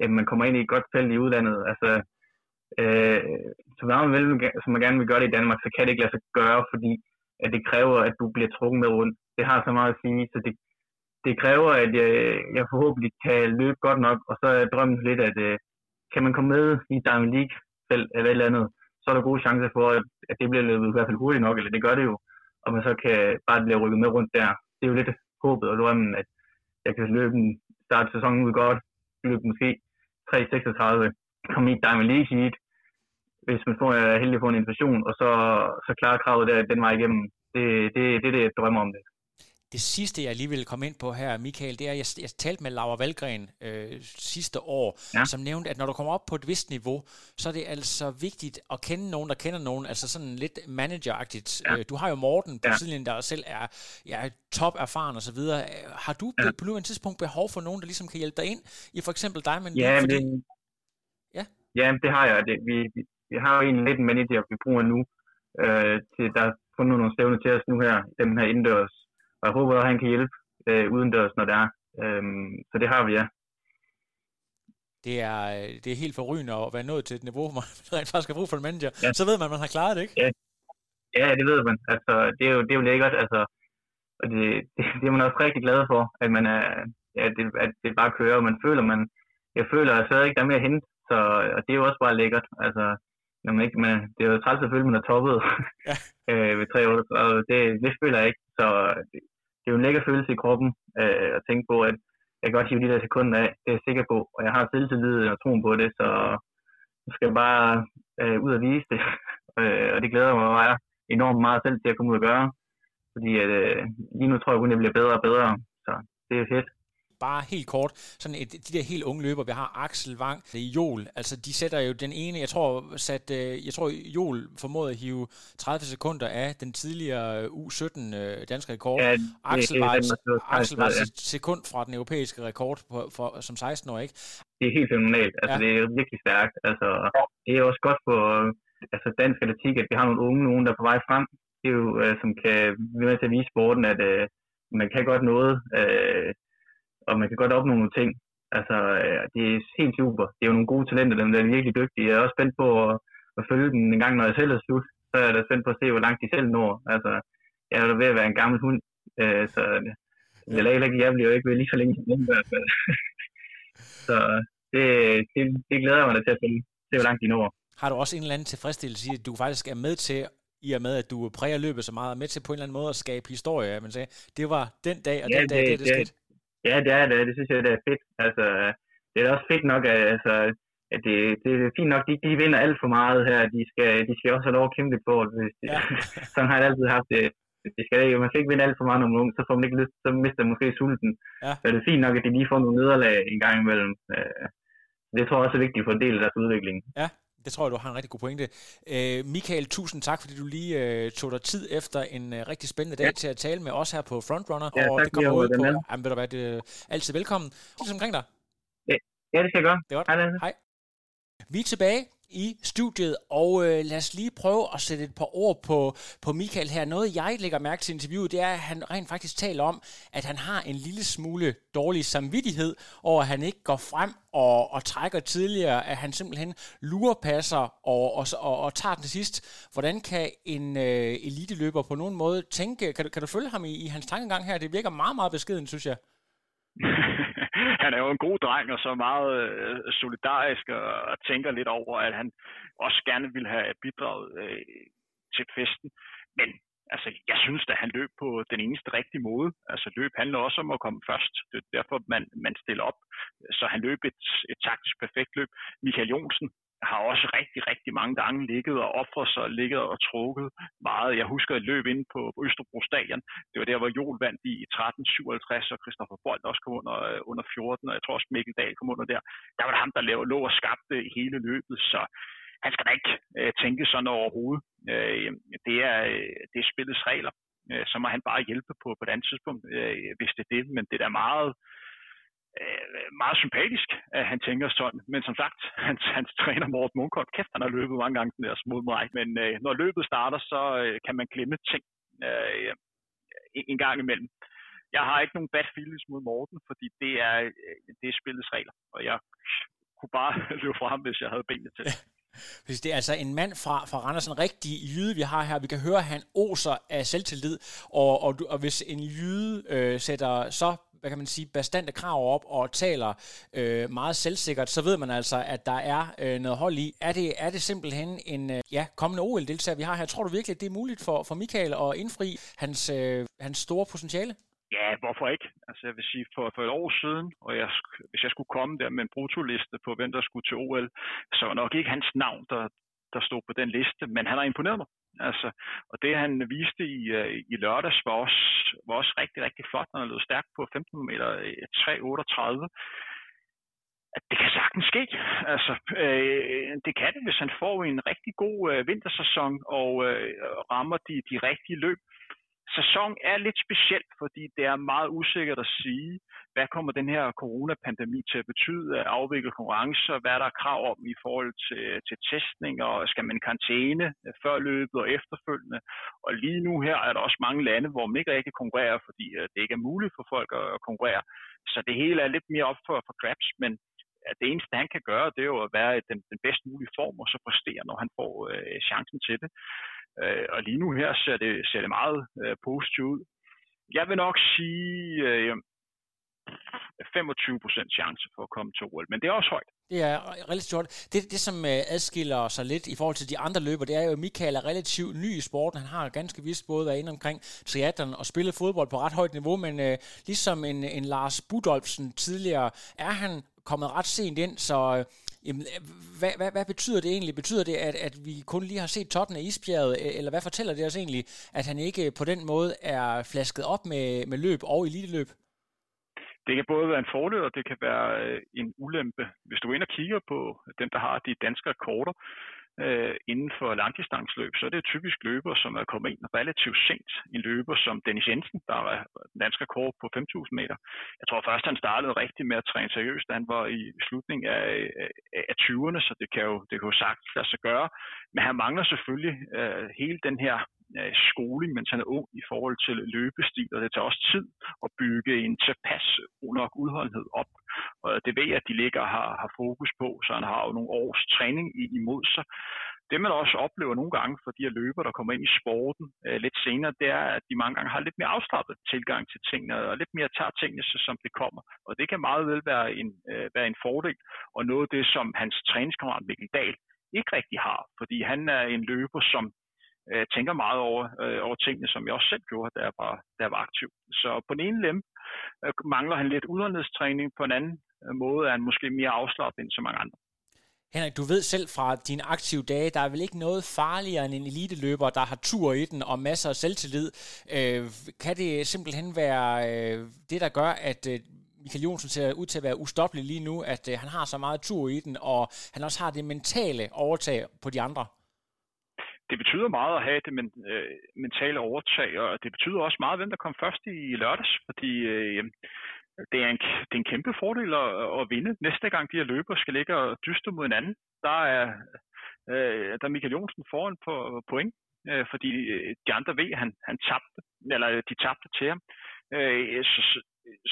at man kommer ind i et godt felt i udlandet. Altså, øh, så meget man vil, som man gerne vil gøre det i Danmark, så kan det ikke lade sig gøre, fordi at det kræver, at du bliver trukket med rundt. Det har så meget at sige, så det, det kræver, at jeg, jeg forhåbentlig kan løbe godt nok, og så er drømmen lidt, at øh, kan man komme med i Diamond League felt eller et eller andet, så er der gode chancer for, at, at det bliver løbet i hvert fald hurtigt nok, eller det gør det jo, og man så kan bare blive rykket med rundt der. Det er jo lidt håbet og drømmen, at jeg kan løbe en starte sæsonen ud godt, løbe måske 3.36, komme i Diamond League heat, hvis man får, er heldig at få en invitation, og så, så klare kravet der den vej igennem. Det, det, det er det, jeg drømmer om det. Det sidste, jeg lige vil komme ind på her, Michael, det er, at jeg, jeg talte med Laura Valgren øh, sidste år, ja. som nævnte, at når du kommer op på et vist niveau, så er det altså vigtigt at kende nogen, der kender nogen, altså sådan lidt manageragtigt. Ja. Øh, du har jo Morten på ja. sidelinjen, der selv er ja, top erfaren osv. Har du ja. på nuværende tidspunkt behov for nogen, der ligesom kan hjælpe dig ind i for eksempel dig? Men ja, fordi... det, ja? ja, det har jeg. Det, vi, vi har jo en lidt en manager, vi bruger nu, øh, til, der har fundet nogle stævne til os nu her, den her indendørs og jeg håber, at han kan hjælpe øh, udendørs, når det er. Øhm, så det har vi, ja. Det er, øh, det er helt forrygende at være nået til et niveau, hvor man rent faktisk har brug for en manager. Ja. Så ved man, at man har klaret det, ikke? Ja, ja det ved man. Altså, det er jo, det er jo lækkert. Altså, og det, det, det, er man også rigtig glad for, at man er, ja, det, at det bare kører, og man føler, man, jeg føler, at jeg ikke der er mere at hente, så, og det er jo også bare lækkert. Altså, når man ikke, man, det er jo træls selvfølgelig, man er toppet ja. øh, ved 3 og det, det føler jeg ikke. Så det, er jo en lækker følelse i kroppen øh, at tænke på, at jeg kan godt hive de der sekunder af, det er jeg sikker på, og jeg har selvtillid og troen på det, så nu skal jeg bare øh, ud og vise det, øh, og det glæder mig meget, enormt meget selv til at komme ud og gøre, fordi at, øh, lige nu tror jeg kun, jeg bliver bedre og bedre, så det er fedt bare helt kort, sådan et, de der helt unge løber, vi har Axel Wang, Jol, altså de sætter jo den ene, jeg tror, sat, øh, jeg tror Jol formåede at hive 30 sekunder af den tidligere U17 øh, danske rekord. Ja, Axel var, Axel var et sekund fra den europæiske rekord på, for, som 16 år, ikke? Det er helt fænomenalt, altså ja. det er virkelig stærkt, altså det er også godt for altså dansk atletik, at vi har nogle unge, nogen der er på vej frem, det er jo, øh, som kan være med til at vise sporten, at øh, man kan godt noget, øh, og man kan godt opnå nogle ting. Altså, øh, det er helt super. Det er jo nogle gode talenter, dem der er virkelig dygtige. Jeg er også spændt på at, at følge dem en gang, når jeg selv er slut. Så er jeg spændt på at se, hvor langt de selv når. Altså, jeg er da ved at være en gammel hund, øh, så jeg lader ikke, jeg bliver jo ikke ved lige så længe som dem i hvert fald. så det, det, det, glæder jeg mig da til at følge. Se, hvor langt de når. Har du også en eller anden tilfredsstillelse i, at du faktisk er med til i og med, at du præger løbet så meget, med til på en eller anden måde at skabe historie. Man sagde, det var den dag, og ja, den dag, det, det, det, det skete. Ja, det er det. Det synes jeg, det er fedt. Altså, det er også fedt nok, at altså, at det, det er fint nok, de, de vinder alt for meget her. De skal, de skal også have lov at kæmpe det. Hvis de, ja. sådan har jeg altid haft det. Det skal ikke, man skal ikke vinde alt for meget når man ung, så får man ikke lyst, så mister man måske sulten. Ja. Så det er fint nok, at de lige får nogle nederlag en gang imellem. Øh, det tror jeg også er vigtigt for en del af deres udvikling. Ja, det tror jeg, du har en rigtig god pointe. Øh, Michael, tusind tak, fordi du lige øh, tog dig tid efter en øh, rigtig spændende dag ja. til at tale med os her på Frontrunner. Ja, og tak, det kommer ud på, jamen, ved du hvad, det er altid velkommen. Er omkring dig. Ja, ja, det skal jeg gøre. Det er godt. Hej. Hej. Vi er tilbage i studiet, og øh, lad os lige prøve at sætte et par ord på, på Michael her. Noget, jeg lægger mærke til interviewet, det er, at han rent faktisk taler om, at han har en lille smule dårlig samvittighed over, at han ikke går frem og, og trækker tidligere, at han simpelthen lurepasser og, og, og, og tager den til sidst. Hvordan kan en øh, eliteløber på nogen måde tænke, kan du, kan du følge ham i, i hans tankegang her? Det virker meget, meget beskeden, synes jeg. han er jo en god dreng og så meget øh, solidarisk og, og tænker lidt over, at han også gerne vil have bidraget øh, til festen. Men altså, jeg synes at han løb på den eneste rigtige måde. Altså, løb handler også om at komme først. Det er derfor, man, man stiller op. Så han løb et, et taktisk perfekt løb. Michael Jonsen har også rigtig, rigtig mange gange ligget og offret sig, ligget og trukket meget. Jeg husker et løb inde på Østerbro Stadion. Det var der, hvor Jol vandt i 1357, og Christoffer Bold også kom under, øh, under 14, og jeg tror også Mikkel Dahl kom under der. Der var det ham, der lå og skabte hele løbet, så han skal da ikke øh, tænke sådan overhovedet. Øh, det, er, øh, det er spillets regler. Øh, så må han bare hjælpe på, på et andet tidspunkt, øh, hvis det er det. Men det er da meget øh, Øh, meget sympatisk, at han tænker sådan. Men som sagt, hans, hans træner Morten Munkholm, kæft, han har løbet mange gange den der mod mig. Men øh, når løbet starter, så øh, kan man glemme ting øh, øh en gang imellem. Jeg har ikke nogen bad feelings mod Morten, fordi det er, øh, det er spillets regler, og jeg kunne bare løbe fra ham, hvis jeg havde benene til. Hvis det er altså en mand fra, fra Randers, en rigtig jyde, vi har her. Vi kan høre, at han oser af selvtillid, og, og, og hvis en jyde øh, sætter så hvad kan man sige, bestandte krav op og taler øh, meget selvsikkert, så ved man altså, at der er øh, noget hold i. Er det, er det simpelthen en øh, ja, kommende OL-deltager, vi har her? Tror du virkelig, at det er muligt for, for Michael at indfri hans, øh, hans store potentiale? Ja, hvorfor ikke? Altså jeg vil sige, for, for et år siden, og jeg, hvis jeg skulle komme der med en brutoliste på, hvem der skulle til OL, så var nok ikke hans navn, der, der stod på den liste, men han har imponeret mig. Altså, og det han viste i, uh, i lørdags var også, var også rigtig, rigtig flot, når han lød stærkt på 15 meter 3.38 at det kan sagtens ske. Altså, øh, det kan det, hvis han får en rigtig god øh, vintersæson og øh, rammer de, de rigtige løb sæson er lidt speciel, fordi det er meget usikkert at sige, hvad kommer den her coronapandemi til at betyde af afvikle konkurrencer, hvad er der krav om i forhold til, til testning, og skal man karantæne øh, før løbet og efterfølgende. Og lige nu her er der også mange lande, hvor man ikke rigtig konkurrerer, fordi øh, det ikke er muligt for folk at konkurrere. Så det hele er lidt mere op for, for grabs, men det eneste, han kan gøre, det er jo at være i den, den bedst mulige form, og så præstere, når han får øh, chancen til det. Øh, og lige nu her ser det, ser det meget øh, positivt ud. Jeg vil nok sige øh, 25% chance for at komme til OL, men det er også højt. Det er relativt højt. Det, det, som øh, adskiller sig lidt i forhold til de andre løber, det er jo, at Michael er relativt ny i sporten. Han har ganske vist både været inde omkring triathlon og spillet fodbold på ret højt niveau, men øh, ligesom en, en Lars Budolfsen tidligere, er han kommet ret sent ind, så øh, Jamen, hvad, hvad, hvad betyder det egentlig? Betyder det, at, at vi kun lige har set toppen af isbjerget, øh, eller hvad fortæller det os egentlig, at han ikke på den måde er flasket op med, med løb og eliteløb? Det kan både være en fordel, og det kan være øh, en ulempe. Hvis du er ind og kigger på dem, der har de danske rekorder, øh, inden for langdistansløb, så er det typisk løber, som er kommet ind relativt sent. En løber som Dennis Jensen, der er dansk rekord på 5.000 meter. Jeg tror først, han startede rigtig med at træne seriøst, da han var i slutningen af, af, 20'erne, så det kan jo, det kan jo sagt lade sig gøre. Men han mangler selvfølgelig øh, hele den her Øh, skoling, mens han er ung i forhold til løbestil, og det tager også tid at bygge en tilpas nok udholdenhed op. Og det ved jeg, at de ligger og har, har fokus på, så han har jo nogle års træning imod sig. Det man også oplever nogle gange for de her løber, der kommer ind i sporten øh, lidt senere, det er, at de mange gange har lidt mere afslappet tilgang til tingene, og lidt mere tager tingene, som det kommer. Og det kan meget vel være en, øh, være en fordel, og noget af det, som hans træningskammerat Mikkel Dahl ikke rigtig har, fordi han er en løber, som øh, tænker meget over, øh, over tingene, som jeg også selv gjorde, da jeg var, da jeg var aktiv. Så på den ene lem øh, mangler han lidt udholdenhedstræning, på en anden øh, måde er han måske mere afslappet end så mange andre. Henrik, du ved selv fra dine aktive dage, der er vel ikke noget farligere end en eliteløber, der har tur i den og masser af selvtillid. Øh, kan det simpelthen være øh, det, der gør, at øh, Michael Jonsen ser ud til at være ustoppelig lige nu, at øh, han har så meget tur i den, og han også har det mentale overtag på de andre? Det betyder meget at have det men, øh, mentale overtag, og det betyder også meget, hvem der kom først i lørdags, fordi øh, det er en, det er en kæmpe fordel at, at vinde. Næste gang de her løber skal ligge og dyste mod hinanden, der er, øh, der er Michael Jonsen foran på point, øh, fordi øh, de andre ved, at han, han tabte, eller de tabte til ham. Øh, så,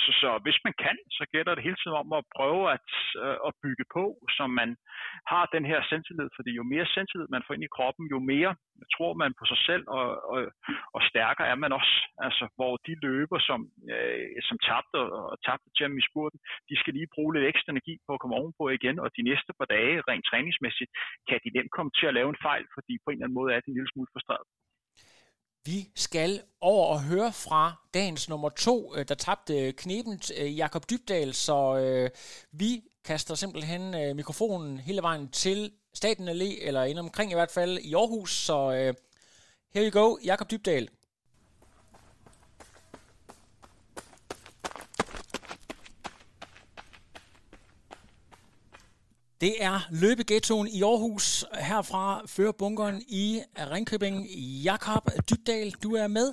så, så hvis man kan, så gælder det hele tiden om at prøve at, øh, at bygge på, så man har den her selvtillid, fordi jo mere selvtillid man får ind i kroppen, jo mere tror man på sig selv, og, og, og stærkere er man også. Altså, hvor de løber, som, øh, som tabte og, og tabte til ham i spurten, de skal lige bruge lidt ekstra energi på at komme ovenpå igen, og de næste par dage, rent træningsmæssigt, kan de nemt komme til at lave en fejl, fordi på en eller anden måde er de en lille smule frustreret. Vi skal over og høre fra dagens nummer to, øh, der tabte knepen øh, Jakob Dybdal, så øh, vi kaster simpelthen øh, mikrofonen hele vejen til Staten Allé, eller ind omkring i hvert fald i Aarhus, så øh, here you go, Jakob Dybdal. Det er løbeghettoen i Aarhus. Herfra fører bunkeren i Ringkøbing. Jakob Dybdal, du er med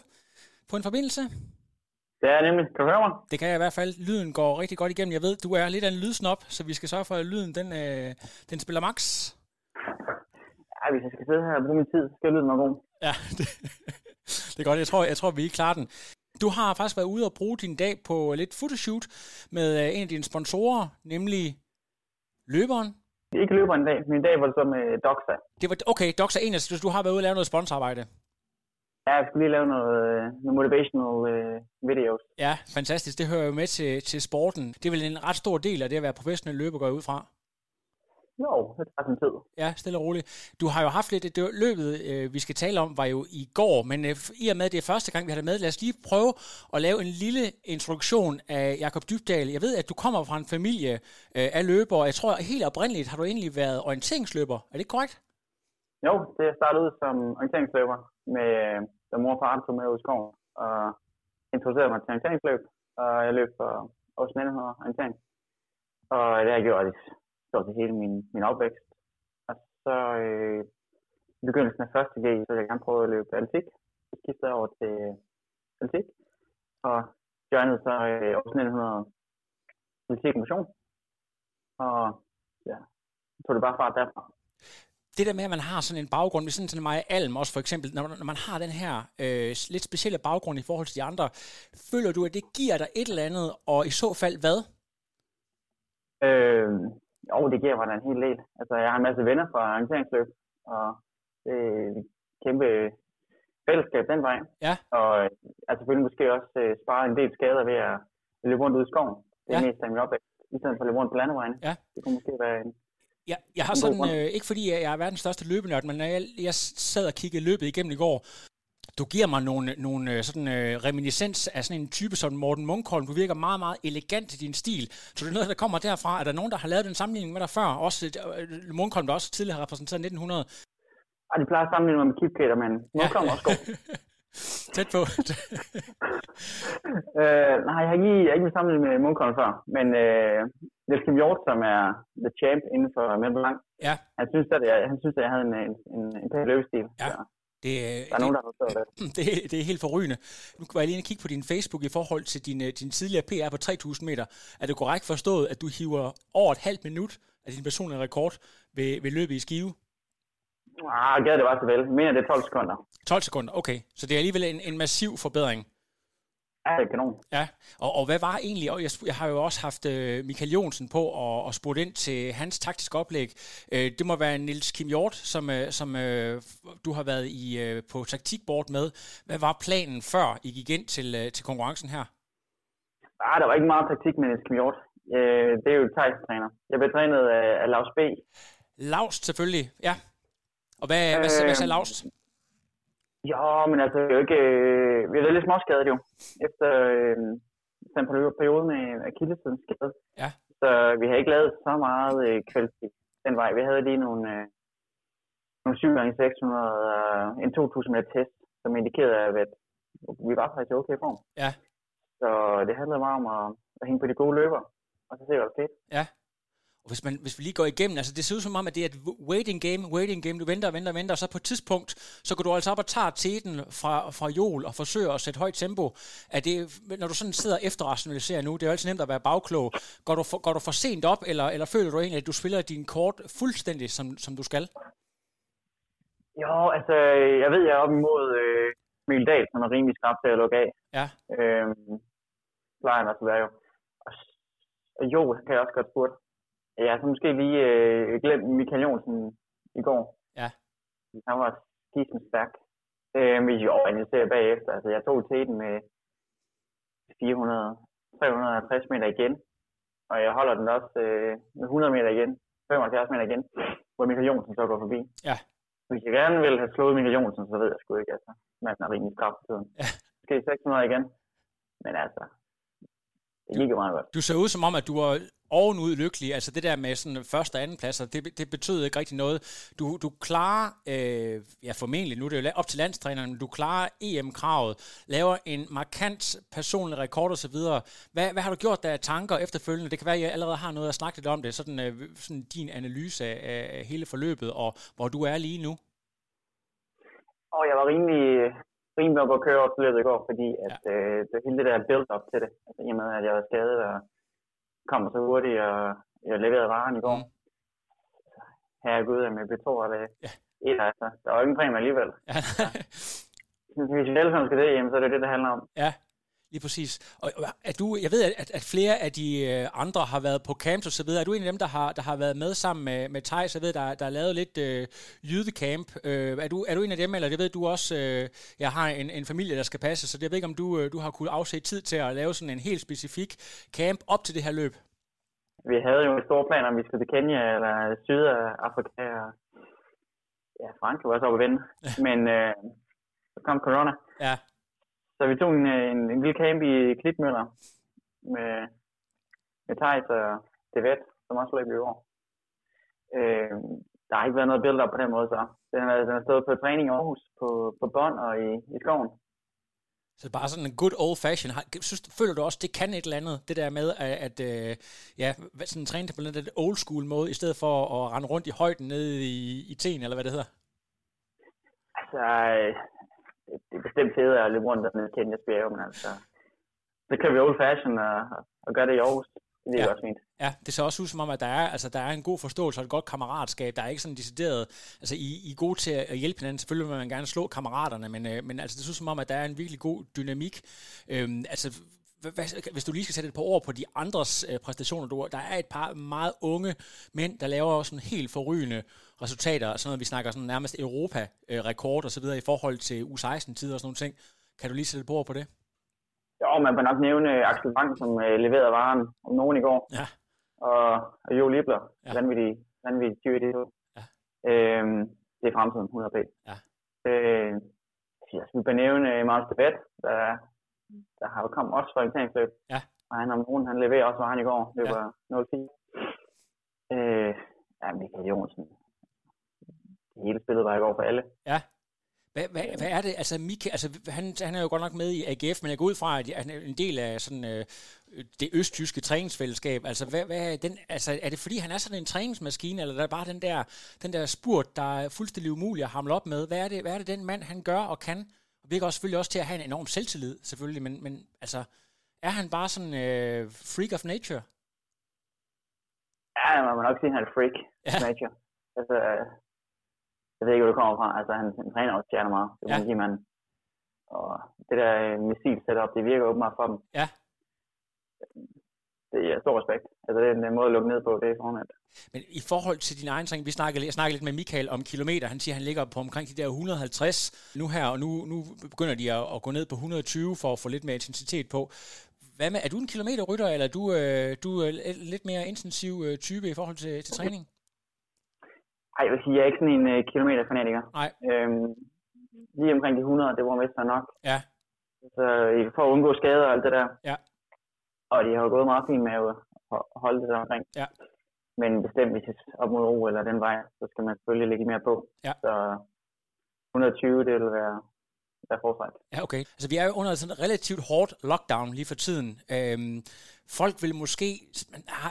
på en forbindelse. Det er nemlig. Kan du høre mig? Det kan jeg i hvert fald. Lyden går rigtig godt igennem. Jeg ved, du er lidt af en lydsnop, så vi skal sørge for, at lyden den, øh, den spiller max. Ja, hvis jeg skal sidde her bruge min tid, så skal lyden nok god. Ja, det, det er godt. Jeg tror, jeg tror, vi klarer den. Du har faktisk været ude og bruge din dag på lidt photoshoot med øh, en af dine sponsorer, nemlig løberen? Ikke løberen en dag, men i dag var det så med Doxa. Det var, okay, Doxa en, altså du har været ude og lave noget sponsorarbejde. Ja, jeg skulle lige lave noget, øh, noget motivational uh, videos. Ja, fantastisk. Det hører jo med til, til sporten. Det er vel en ret stor del af det at være professionel løber, går jeg ud fra. Jo, det tager sin tid. Ja, stille og roligt. Du har jo haft lidt, det løbet, øh, vi skal tale om, var jo i går, men øh, i og med, at det er første gang, vi har det med, lad os lige prøve at lave en lille introduktion af Jakob Dybdal. Jeg ved, at du kommer fra en familie øh, af løbere. Jeg tror, helt oprindeligt har du egentlig været orienteringsløber. Er det korrekt? Jo, det startede ud som orienteringsløber, med, da mor og far tog med ud i skoven, og introducerede mig til orienteringsløb, og jeg løb for Aarhus 1900 orientering. Og det har jeg gjort set hele min, min opvækst. Og så øh, i begyndelsen af første G, så ville jeg gerne prøve at løbe atletik. Så skiftede over til atletik, og joinede så øh, år 1900 atletik motion. Og ja, så tog det bare fart derfra det der med, at man har sådan en baggrund, hvis sådan, sådan Maja Alm også for eksempel, når, når man har den her øh, lidt specielle baggrund i forhold til de andre, føler du, at det giver dig et eller andet, og i så fald hvad? Øh, jo, det giver mig da en hel del. Altså, jeg har en masse venner fra orienteringsløb, og det er et kæmpe fællesskab den vej. Ja. Og altså, selvfølgelig måske også uh, spare en del skader ved at løbe rundt ud i skoven. Det er ja. mest af min opvækst, i stedet for at løbe rundt på landevejen. Ja. Det kunne måske være en, Ja, jeg har sådan, øh, ikke fordi jeg er verdens største løbenørd, men når jeg, jeg sad og kiggede løbet igennem i går, du giver mig nogle, nogle øh, sådan uh, reminiscens af sådan en type som Morten Munkholm. Du virker meget, meget elegant i din stil. Så det er noget, der kommer derfra. Er der nogen, der har lavet den sammenligning med dig før? Også uh, Munkholm, der også tidligere har repræsenteret 1900. Ej, de plejer at sammenligne mig med Kipketer, men Munkholm ja. også god. Tæt på. øh, nej, jeg har ikke, jeg har ikke sammenlignet med Munkholm før, men øh, Niels Kim Hjort, som er the champ inden for Mellemlang, ja. han synes, at jeg, han synes, at jeg havde en, en, en, en pæn løbestil. Ja. Så. Det, der er nogen, der har det. Det, det er helt forrygende. Nu kan jeg lige kigge på din Facebook i forhold til din, øh, din tidligere PR på 3000 meter. Er det korrekt forstået, at du hiver over et halvt minut af din personlige rekord ved, ved løbet i Skive? Ah, det var så vel. Mere det 12 sekunder. 12 sekunder, okay. Så det er alligevel en, en massiv forbedring. Ja, det er kanon. Ja, og, og hvad var egentlig, og jeg, jeg har jo også haft uh, Michael Jonsen på og, og spurgt ind til hans taktiske oplæg. Uh, det må være Nils Kim Hjort, som, uh, som uh, du har været i uh, på taktikbord med. Hvad var planen før I gik ind til, uh, til konkurrencen her? Ah, der var ikke meget taktik med Nils Kim Hjort. Uh, det er jo træner. Jeg blev trænet af, af Lars B. Laust selvfølgelig, ja. Og hvad, uh, hvad, hvad sagde Laust? Ja, men altså, det er jo ikke, øh, vi er lidt småskadet jo, efter øh, den periode med Achillesens skade. Ja. Så vi har ikke lavet så meget øh, den vej. Vi havde lige nogle, øh, nogle 7 gange 600 og en 2000 meter test, som indikerede, at vi var faktisk i okay form. Ja. Så det handlede meget om at, at hænge på de gode løber, og så se, hvad der skete. Ja. Og hvis, man, hvis vi lige går igennem, altså det ser ud som om, at det er et waiting game, waiting game, du venter og venter og venter, og så på et tidspunkt, så går du altså op og tager teten fra, fra Jol og forsøger at sætte højt tempo. Er det, når du sådan sidder efter rationaliserer nu, det er jo altid nemt at være bagklog, går du for, går du for sent op, eller, eller føler du egentlig, at du spiller din kort fuldstændig, som, som du skal? Jo, altså, jeg ved, jeg er op imod øh, Mikkel Dahl, som er rimelig skarp til at lukke af. Ja. Øhm, plejer han også at være jo. Og jo, kan jeg også godt spurgte. Jeg har så måske lige øh, glemt Michael Jonsen i går. Ja. Han var skismen stærk. Øh, men jo, analyserer bagefter. Altså, jeg tog teten med 400, 350 meter igen. Og jeg holder den også øh, med 100 meter igen. 75 meter igen. Hvor Michael Jonsen så går forbi. Ja. Hvis jeg gerne vil have slået Michael Jonsen, så ved jeg sgu ikke, altså. Manden er rimelig skrab på tiden. Ja. Måske 600 igen. Men altså, det gik jo meget godt. Du ser ud som om, at du var ovenud lykkelig. Altså det der med sådan første og anden pladser, det, det betød ikke rigtig noget. Du, du klarer, øh, ja formentlig, nu er det jo op til landstræneren, men du klarer EM-kravet, laver en markant personlig rekord osv. Hvad, hvad har du gjort der af tanker efterfølgende? Det kan være, at jeg allerede har noget at snakke lidt om det. Sådan, øh, sådan din analyse af, af hele forløbet, og hvor du er lige nu. Og jeg var rimelig, rimelig op at køre løbet i går, fordi at, ja. øh, det hele det der build-up til det, altså i og med, at jeg var skadet og kom så hurtigt, og jeg leverede varen i går. Mm. Herregud, at med B2 det ja. et, altså, der var ingen præmie alligevel. Ja. Hvis vi alle sammen skal det, jamen, så er det det, det handler om. Ja, lige præcis. Og er du, jeg ved, at, at flere af de øh, andre har været på camps og så videre. Er du en af dem, der har, der har været med sammen med, med Thijs? Jeg ved, der, der er lavet lidt øh, jydecamp. Øh, er, du, er du en af dem, eller det ved du også, øh, jeg har en, en familie, der skal passe, så jeg ved ikke, om du, øh, du har kunnet afse tid til at lave sådan en helt specifik camp op til det her løb? Vi havde jo en stor plan om, vi skulle til Kenya eller Sydafrika og ja, Frankrig var også oppe at vende. Men øh, så kom corona. Ja. Så vi tog en, en, en lille camp i Klitmøller med, med Thijs og Devet, som også løb i år. Øh, der har ikke været noget build-up på den måde, så den har, den har stået på træning i Aarhus på, på bånd og i, i skoven. Så bare sådan en good old fashion. Synes, føler du også, det kan et eller andet, det der med, at, at øh, ja, sådan træne på den old school måde, i stedet for at rende rundt i højden nede i, i ten, eller hvad det hedder? Altså, det er bestemt fedt at løbe rundt og kende bjerge, men altså, så kan vi old fashion og, og gøre det i Aarhus. Det er ja. også fint. Ja, det ser også ud som om, at der er, altså, der er en god forståelse og et godt kammeratskab. Der er ikke sådan decideret, altså I, I er gode til at hjælpe hinanden. Selvfølgelig vil man gerne slå kammeraterne, men, øh, men altså, det ser ud som om, at der er en virkelig god dynamik. Øhm, altså, hvis du lige skal sætte et par ord på de andres øh, præstationer, du, der er et par meget unge mænd, der laver sådan helt forrygende resultater, sådan noget, vi snakker sådan nærmest Europa-rekord og så videre i forhold til U16-tider og sådan nogle ting. Kan du lige sætte et par ord på det? Jo, man kan nok nævne Axel Bang, som uh, leverede varen om nogen i går. Ja. Og, og Jo Libler, ja. vanvittig, vanvittig 20 det. Ja. Øhm, det er fremtiden, 100 p. Ja. Øh, jeg skal bare nævne uh, Master Bet, der, der har jo kommet også fra orienteringsløb. Ja. Og han om nogen, han leverer også varen i går. Det var ja. 0-10. Øh, ja, Michael Jonsen. Det hele spillet var i går for alle. Ja. Hvad, hvad, hvad er det? Altså, Mika, altså han, han er jo godt nok med i AGF, men jeg går ud fra, at han er en del af sådan, øh, det østtyske træningsfællesskab. Altså, hvad, hvad er, den, altså, er det fordi, han er sådan en træningsmaskine, eller er det bare den der, den der spurt, der er fuldstændig umulig at hamle op med? Hvad er det, hvad er det den mand, han gør og kan? Virker også selvfølgelig også til at have en enorm selvtillid, selvfølgelig, men, men altså, er han bare sådan øh, freak of nature? Ja, man må nok sige, at han er freak ja. of nature. Altså, jeg ved ikke, hvor det kommer fra. Altså, han, han træner også stjerner meget. Det ja. man. Og det der øh, missil setup, det virker åbenbart for dem. Ja. Det er stor respekt. Altså, det er en måde at lukke ned på, det er fornemt. Men i forhold til din egen træning, vi snakkede, jeg snakkede lidt med Michael om kilometer. Han siger, at han ligger på omkring de der 150 nu her, og nu, nu begynder de at, at gå ned på 120 for at få lidt mere intensitet på. Hvad med, er du en kilometerrytter, eller er du, øh, du er lidt mere intensiv øh, type i forhold til, til træning? Ej, jeg vil sige, jeg er ikke sådan en uh, kilometerfanatiker. Nej. Øhm, lige omkring de 100, det var mest nok. Ja. Så for at undgå skader og alt det der. Ja. Og de har jo gået meget fint med at holde det der omkring. Ja. men bestemt, hvis det op mod O eller den vej, så skal man selvfølgelig lægge mere på. Ja. Så 120, det vil være, være. Ja, okay. Altså, vi er jo under sådan et relativt hårdt lockdown lige for tiden. Øhm, folk vil måske...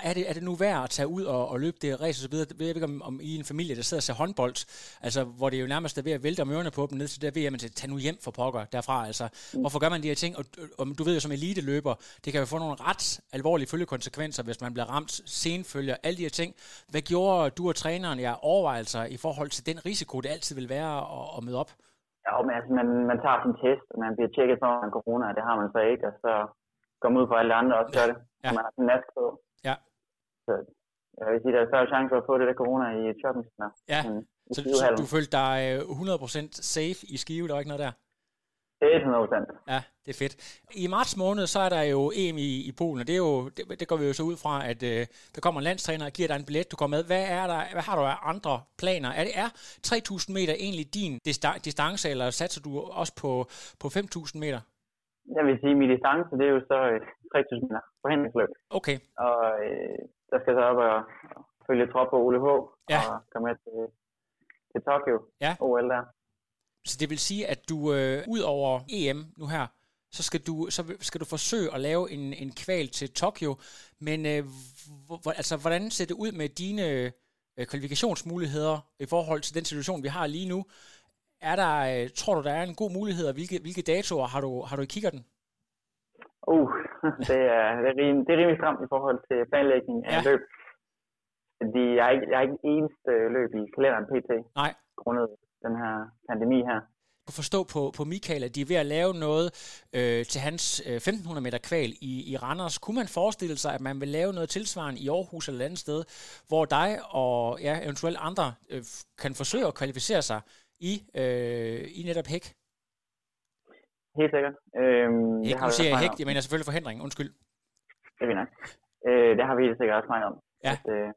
Er det, er det nu værd at tage ud og, og løbe det race så videre? Jeg ved ikke, om, om I er en familie, der sidder og ser håndbold, altså, hvor det jo nærmest er ved at vælte om ørerne på dem ned til der ved, at man siger, tag nu hjem for pokker derfra. Altså, mm. hvorfor gør man de her ting? Og, og, du ved jo som elite-løber, det kan jo få nogle ret alvorlige følgekonsekvenser, hvis man bliver ramt senfølger, alle de her ting. Hvad gjorde du og træneren jer overvejelser i forhold til den risiko, det altid vil være at, at møde op? Ja, men altså, man, man tager sin test, og man bliver tjekket for corona, og det har man så ikke, og så går man ud for alle andre også gør det. Ja. Man har sådan en mask på. Ja. Så jeg vil sige, der er større chance for at få det der corona i et shoppingcenter. Ja, så, så du følte dig 100% safe i Skive, der var ikke noget der? Det er 100%. Ja, det er fedt. I marts måned, så er der jo EM i, i Polen, og det, er jo, det, det går vi jo så ud fra, at øh, der kommer en landstræner og giver dig en billet, du går med. Hvad, er der, hvad har du af andre planer? Er det er 3.000 meter egentlig din distance, eller satser du også på, på 5.000 meter? Jeg vil sige, at min distance, det er jo så 3.000 øh, meter forhindringsløb. Okay. Og øh, der skal så op og, og følge trop på Ole H. Ja. og komme med til, til Tokyo ja. OL der. Så det vil sige, at du øh, ud over EM nu her, så skal du, så skal du forsøge at lave en, en kval til Tokyo. Men øh, hvor, altså, hvordan ser det ud med dine øh, kvalifikationsmuligheder i forhold til den situation, vi har lige nu? Er der, øh, tror du, der er en god mulighed, og hvilke, hvilke datoer har du, har du i kigger den? Uh, det er, det, er rim, det er rimelig stramt i forhold til planlægning af ja. løb. Fordi jeg er ikke, jeg er ikke eneste løb i kalenderen pt. Nej. Grundet den her pandemi her. Du forstå på, på Michael, at de er ved at lave noget øh, til hans øh, 1500 meter kval i, i Randers. Kunne man forestille sig, at man vil lave noget tilsvarende i Aarhus eller et andet sted, hvor dig og ja, eventuelt andre øh, kan forsøge at kvalificere sig i, øh, i netop hæk? Helt sikkert. Øhm, ikke, nu siger jeg hæk, jeg mener selvfølgelig forhindring, undskyld. Det er nok. Øh, det har vi helt sikkert også snakket om. Ja. At, øh,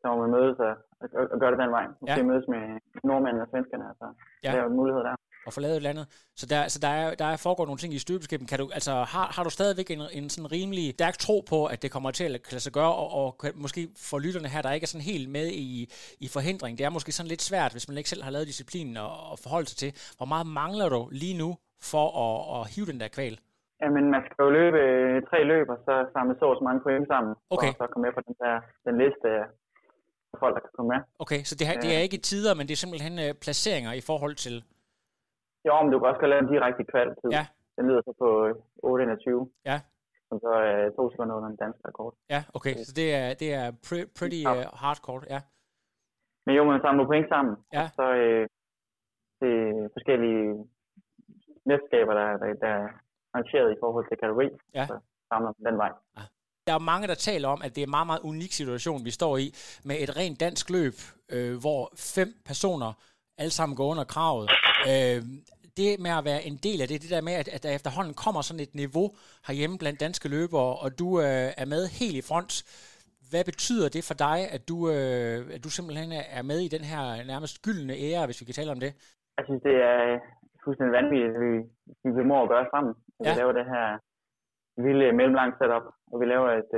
så må vi mødes og, og, og gøre det den vej. Måske ja. mødes med nordmændene og svenskerne, altså ja. der er mulighed der. Og få lavet et eller andet. Så der, så der, er, der er foregår nogle ting i støbeskæben. Kan du, altså, har, har du stadigvæk en, en sådan rimelig stærk tro på, at det kommer til at lade sig gøre, og, og måske for lytterne her, der ikke er sådan helt med i, i forhindring. Det er måske sådan lidt svært, hvis man ikke selv har lavet disciplinen og, og forholde sig til. Hvor meget mangler du lige nu for at, at hive den der kval? Jamen, man skal jo løbe øh, tre løb, og så samle så så mange point sammen, okay. og så komme med på den, der, den liste folk, der kan komme med. Okay, så det, her, det er ikke tider, men det er simpelthen uh, placeringer i forhold til... Jo, men du kan også lave en direkte kvalitet. Ja. Den lyder så på 8.21. Ja. Som så er uh, to sekunder under den danske rekord. Ja, okay, så det er, det er pre- pretty uh, hardcore, ja. Men jo, man samler point sammen, ja. så uh, det forskellige mesterskaber, der, der, der er arrangeret i forhold til kategori, ja. så samler den vej. Ja. Der er mange, der taler om, at det er en meget, meget unik situation, vi står i, med et rent dansk løb, øh, hvor fem personer alle sammen går under kravet. Øh, det med at være en del af det, det der med, at, at der efterhånden kommer sådan et niveau herhjemme blandt danske løbere, og du øh, er med helt i front. Hvad betyder det for dig, at du, øh, at du simpelthen er med i den her nærmest gyldne ære, hvis vi kan tale om det? Jeg synes, det er fuldstændig vanvittigt, at vi, vi formår at gøre sammen. At ja. Vi laver det her vilde mellemlang setup, og vi laver et,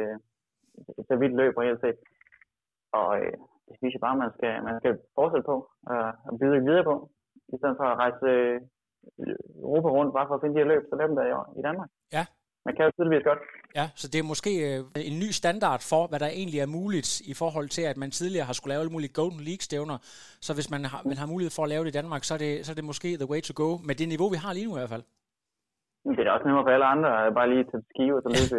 et, et så vildt løb reelt set. Og øh, det synes jeg bare, man skal, man skal fortsætte på og, og byde videre på, i stedet for at rejse øh, Europa rundt bare for at finde de her løb, så laver dem der i, i Danmark. Ja. Man kan jo tydeligvis godt. Ja, så det er måske øh, en ny standard for, hvad der egentlig er muligt i forhold til, at man tidligere har skulle lave alle mulige Golden League-stævner. Så hvis man har, man har mulighed for at lave det i Danmark, så er, det, så er det måske the way to go, med det niveau, vi har lige nu i hvert fald. Det er også nemmere for alle andre, bare lige tage skive og så løbe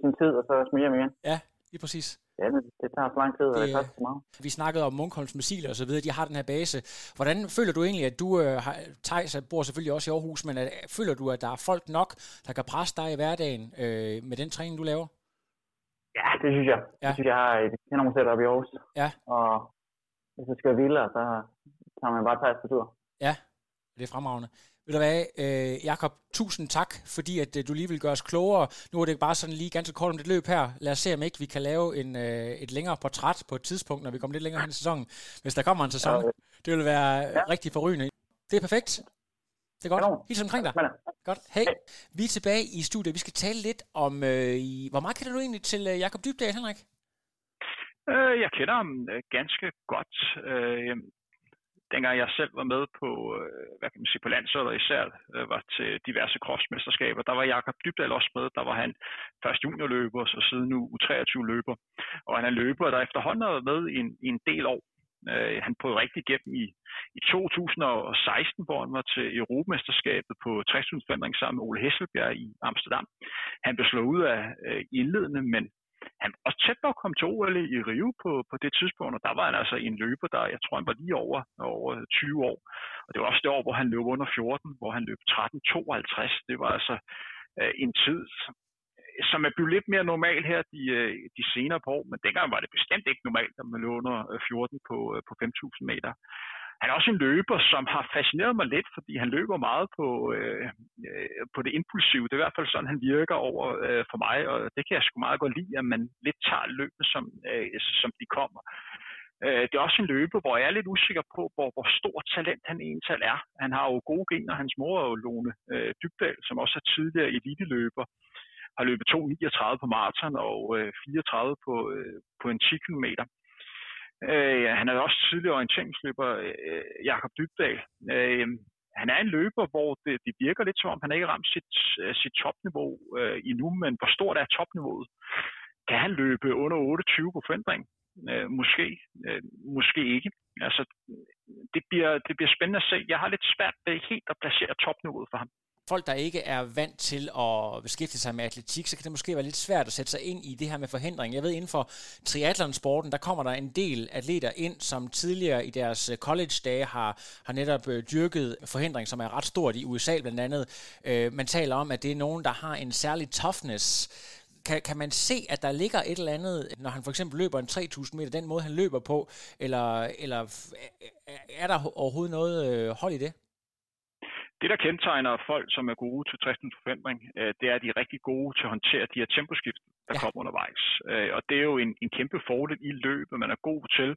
sin tid, og så smige igen. Ja, lige præcis. Ja, men det tager så lang tid, og det, det koster så meget. Vi snakkede om Munkholms missiler og så videre, de har den her base. Hvordan føler du egentlig, at du øh, har, Thijs bor selvfølgelig også i Aarhus, men at, føler du, at der er folk nok, der kan presse dig i hverdagen øh, med den træning, du laver? Ja, det synes jeg. Ja. Jeg synes, jeg har et enormt setup i Aarhus. Ja. Og hvis jeg skal vildere, så tager man bare Thijs på tur. Ja, det er fremragende. Ved du hvad, øh, Jakob, tusind tak, fordi at øh, du lige vil gøre os klogere. Nu er det bare sådan lige ganske kort om det løb her. Lad os se, om ikke vi kan lave en, øh, et længere portræt på et tidspunkt, når vi kommer lidt længere hen i sæsonen. Hvis der kommer en sæson. Ja, det vil være ja. rigtig forrygende. Det er perfekt. Det er godt. Helt omkring dig. Godt. Hey, vi er tilbage i studiet. Vi skal tale lidt om, øh, i, hvor meget kan du egentlig til øh, Jakob Dybdal, Henrik? Øh, jeg kender ham øh, ganske godt. Øh, dengang jeg selv var med på, øh, hvad kan man sige, på landsholdet især, øh, var til diverse crossmesterskaber, der var Jakob Dybdal også med. Der var han først juniorløber, og så siden nu U23-løber. Og han er løber, der efterhånden har været med i en, i en del år. Øh, han prøvede rigtig igennem i, i 2016, hvor han var til Europamesterskabet på 60 sammen med Ole Hesselbjerg i Amsterdam. Han blev slået ud af øh, indledende, men han var også tæt på at komme til OL i Rio på, på det tidspunkt, og der var han altså en løber, der jeg tror, han var lige over, over 20 år. Og det var også det år, hvor han løb under 14, hvor han løb 13.52. Det var altså øh, en tid, som er blevet lidt mere normal her de, øh, de senere på år, men dengang var det bestemt ikke normalt, at man løb under øh, 14 på, øh, på 5.000 meter. Han er også en løber, som har fascineret mig lidt, fordi han løber meget på, øh, øh, på det impulsive. Det er i hvert fald sådan, han virker over øh, for mig, og det kan jeg sgu meget godt lide, at man lidt tager løbet, som, øh, som de kommer. Øh, det er også en løber, hvor jeg er lidt usikker på, hvor, hvor stort talent han egentlig er. Han har jo gode gener. Hans mor er jo Lone øh, Dybdal, som også er tidligere eliteløber har løbet 2.39 på maraton og øh, 34 på, øh, på en 10 km. Øh, han er også tidligere orienteringsløber, øh, Jakob Dybdal. Øh, han er en løber, hvor det, det virker lidt som om, han ikke ramt sit, øh, sit topniveau øh, endnu, men hvor stort er topniveauet? Kan han løbe under 28 på forandring? Øh, måske, øh, måske ikke. Altså, det bliver, det bliver spændende at se. Jeg har lidt svært ved helt at placere topniveauet for ham folk, der ikke er vant til at beskæftige sig med atletik, så kan det måske være lidt svært at sætte sig ind i det her med forhindring. Jeg ved, inden for triathlonsporten, der kommer der en del atleter ind, som tidligere i deres øh, college-dage har, har netop øh, dyrket forhindring, som er ret stort i USA blandt andet. Øh, man taler om, at det er nogen, der har en særlig toughness, kan, kan man se, at der ligger et eller andet, når han for eksempel løber en 3000 meter, den måde han løber på, eller, eller er der overhovedet noget øh, hold i det? Det, der kendetegner folk, som er gode til 60 forventning, øh, det er, at de er rigtig gode til at håndtere de her temposkift, der ja. kommer undervejs. Øh, og det er jo en, en kæmpe fordel i løbet, man er god til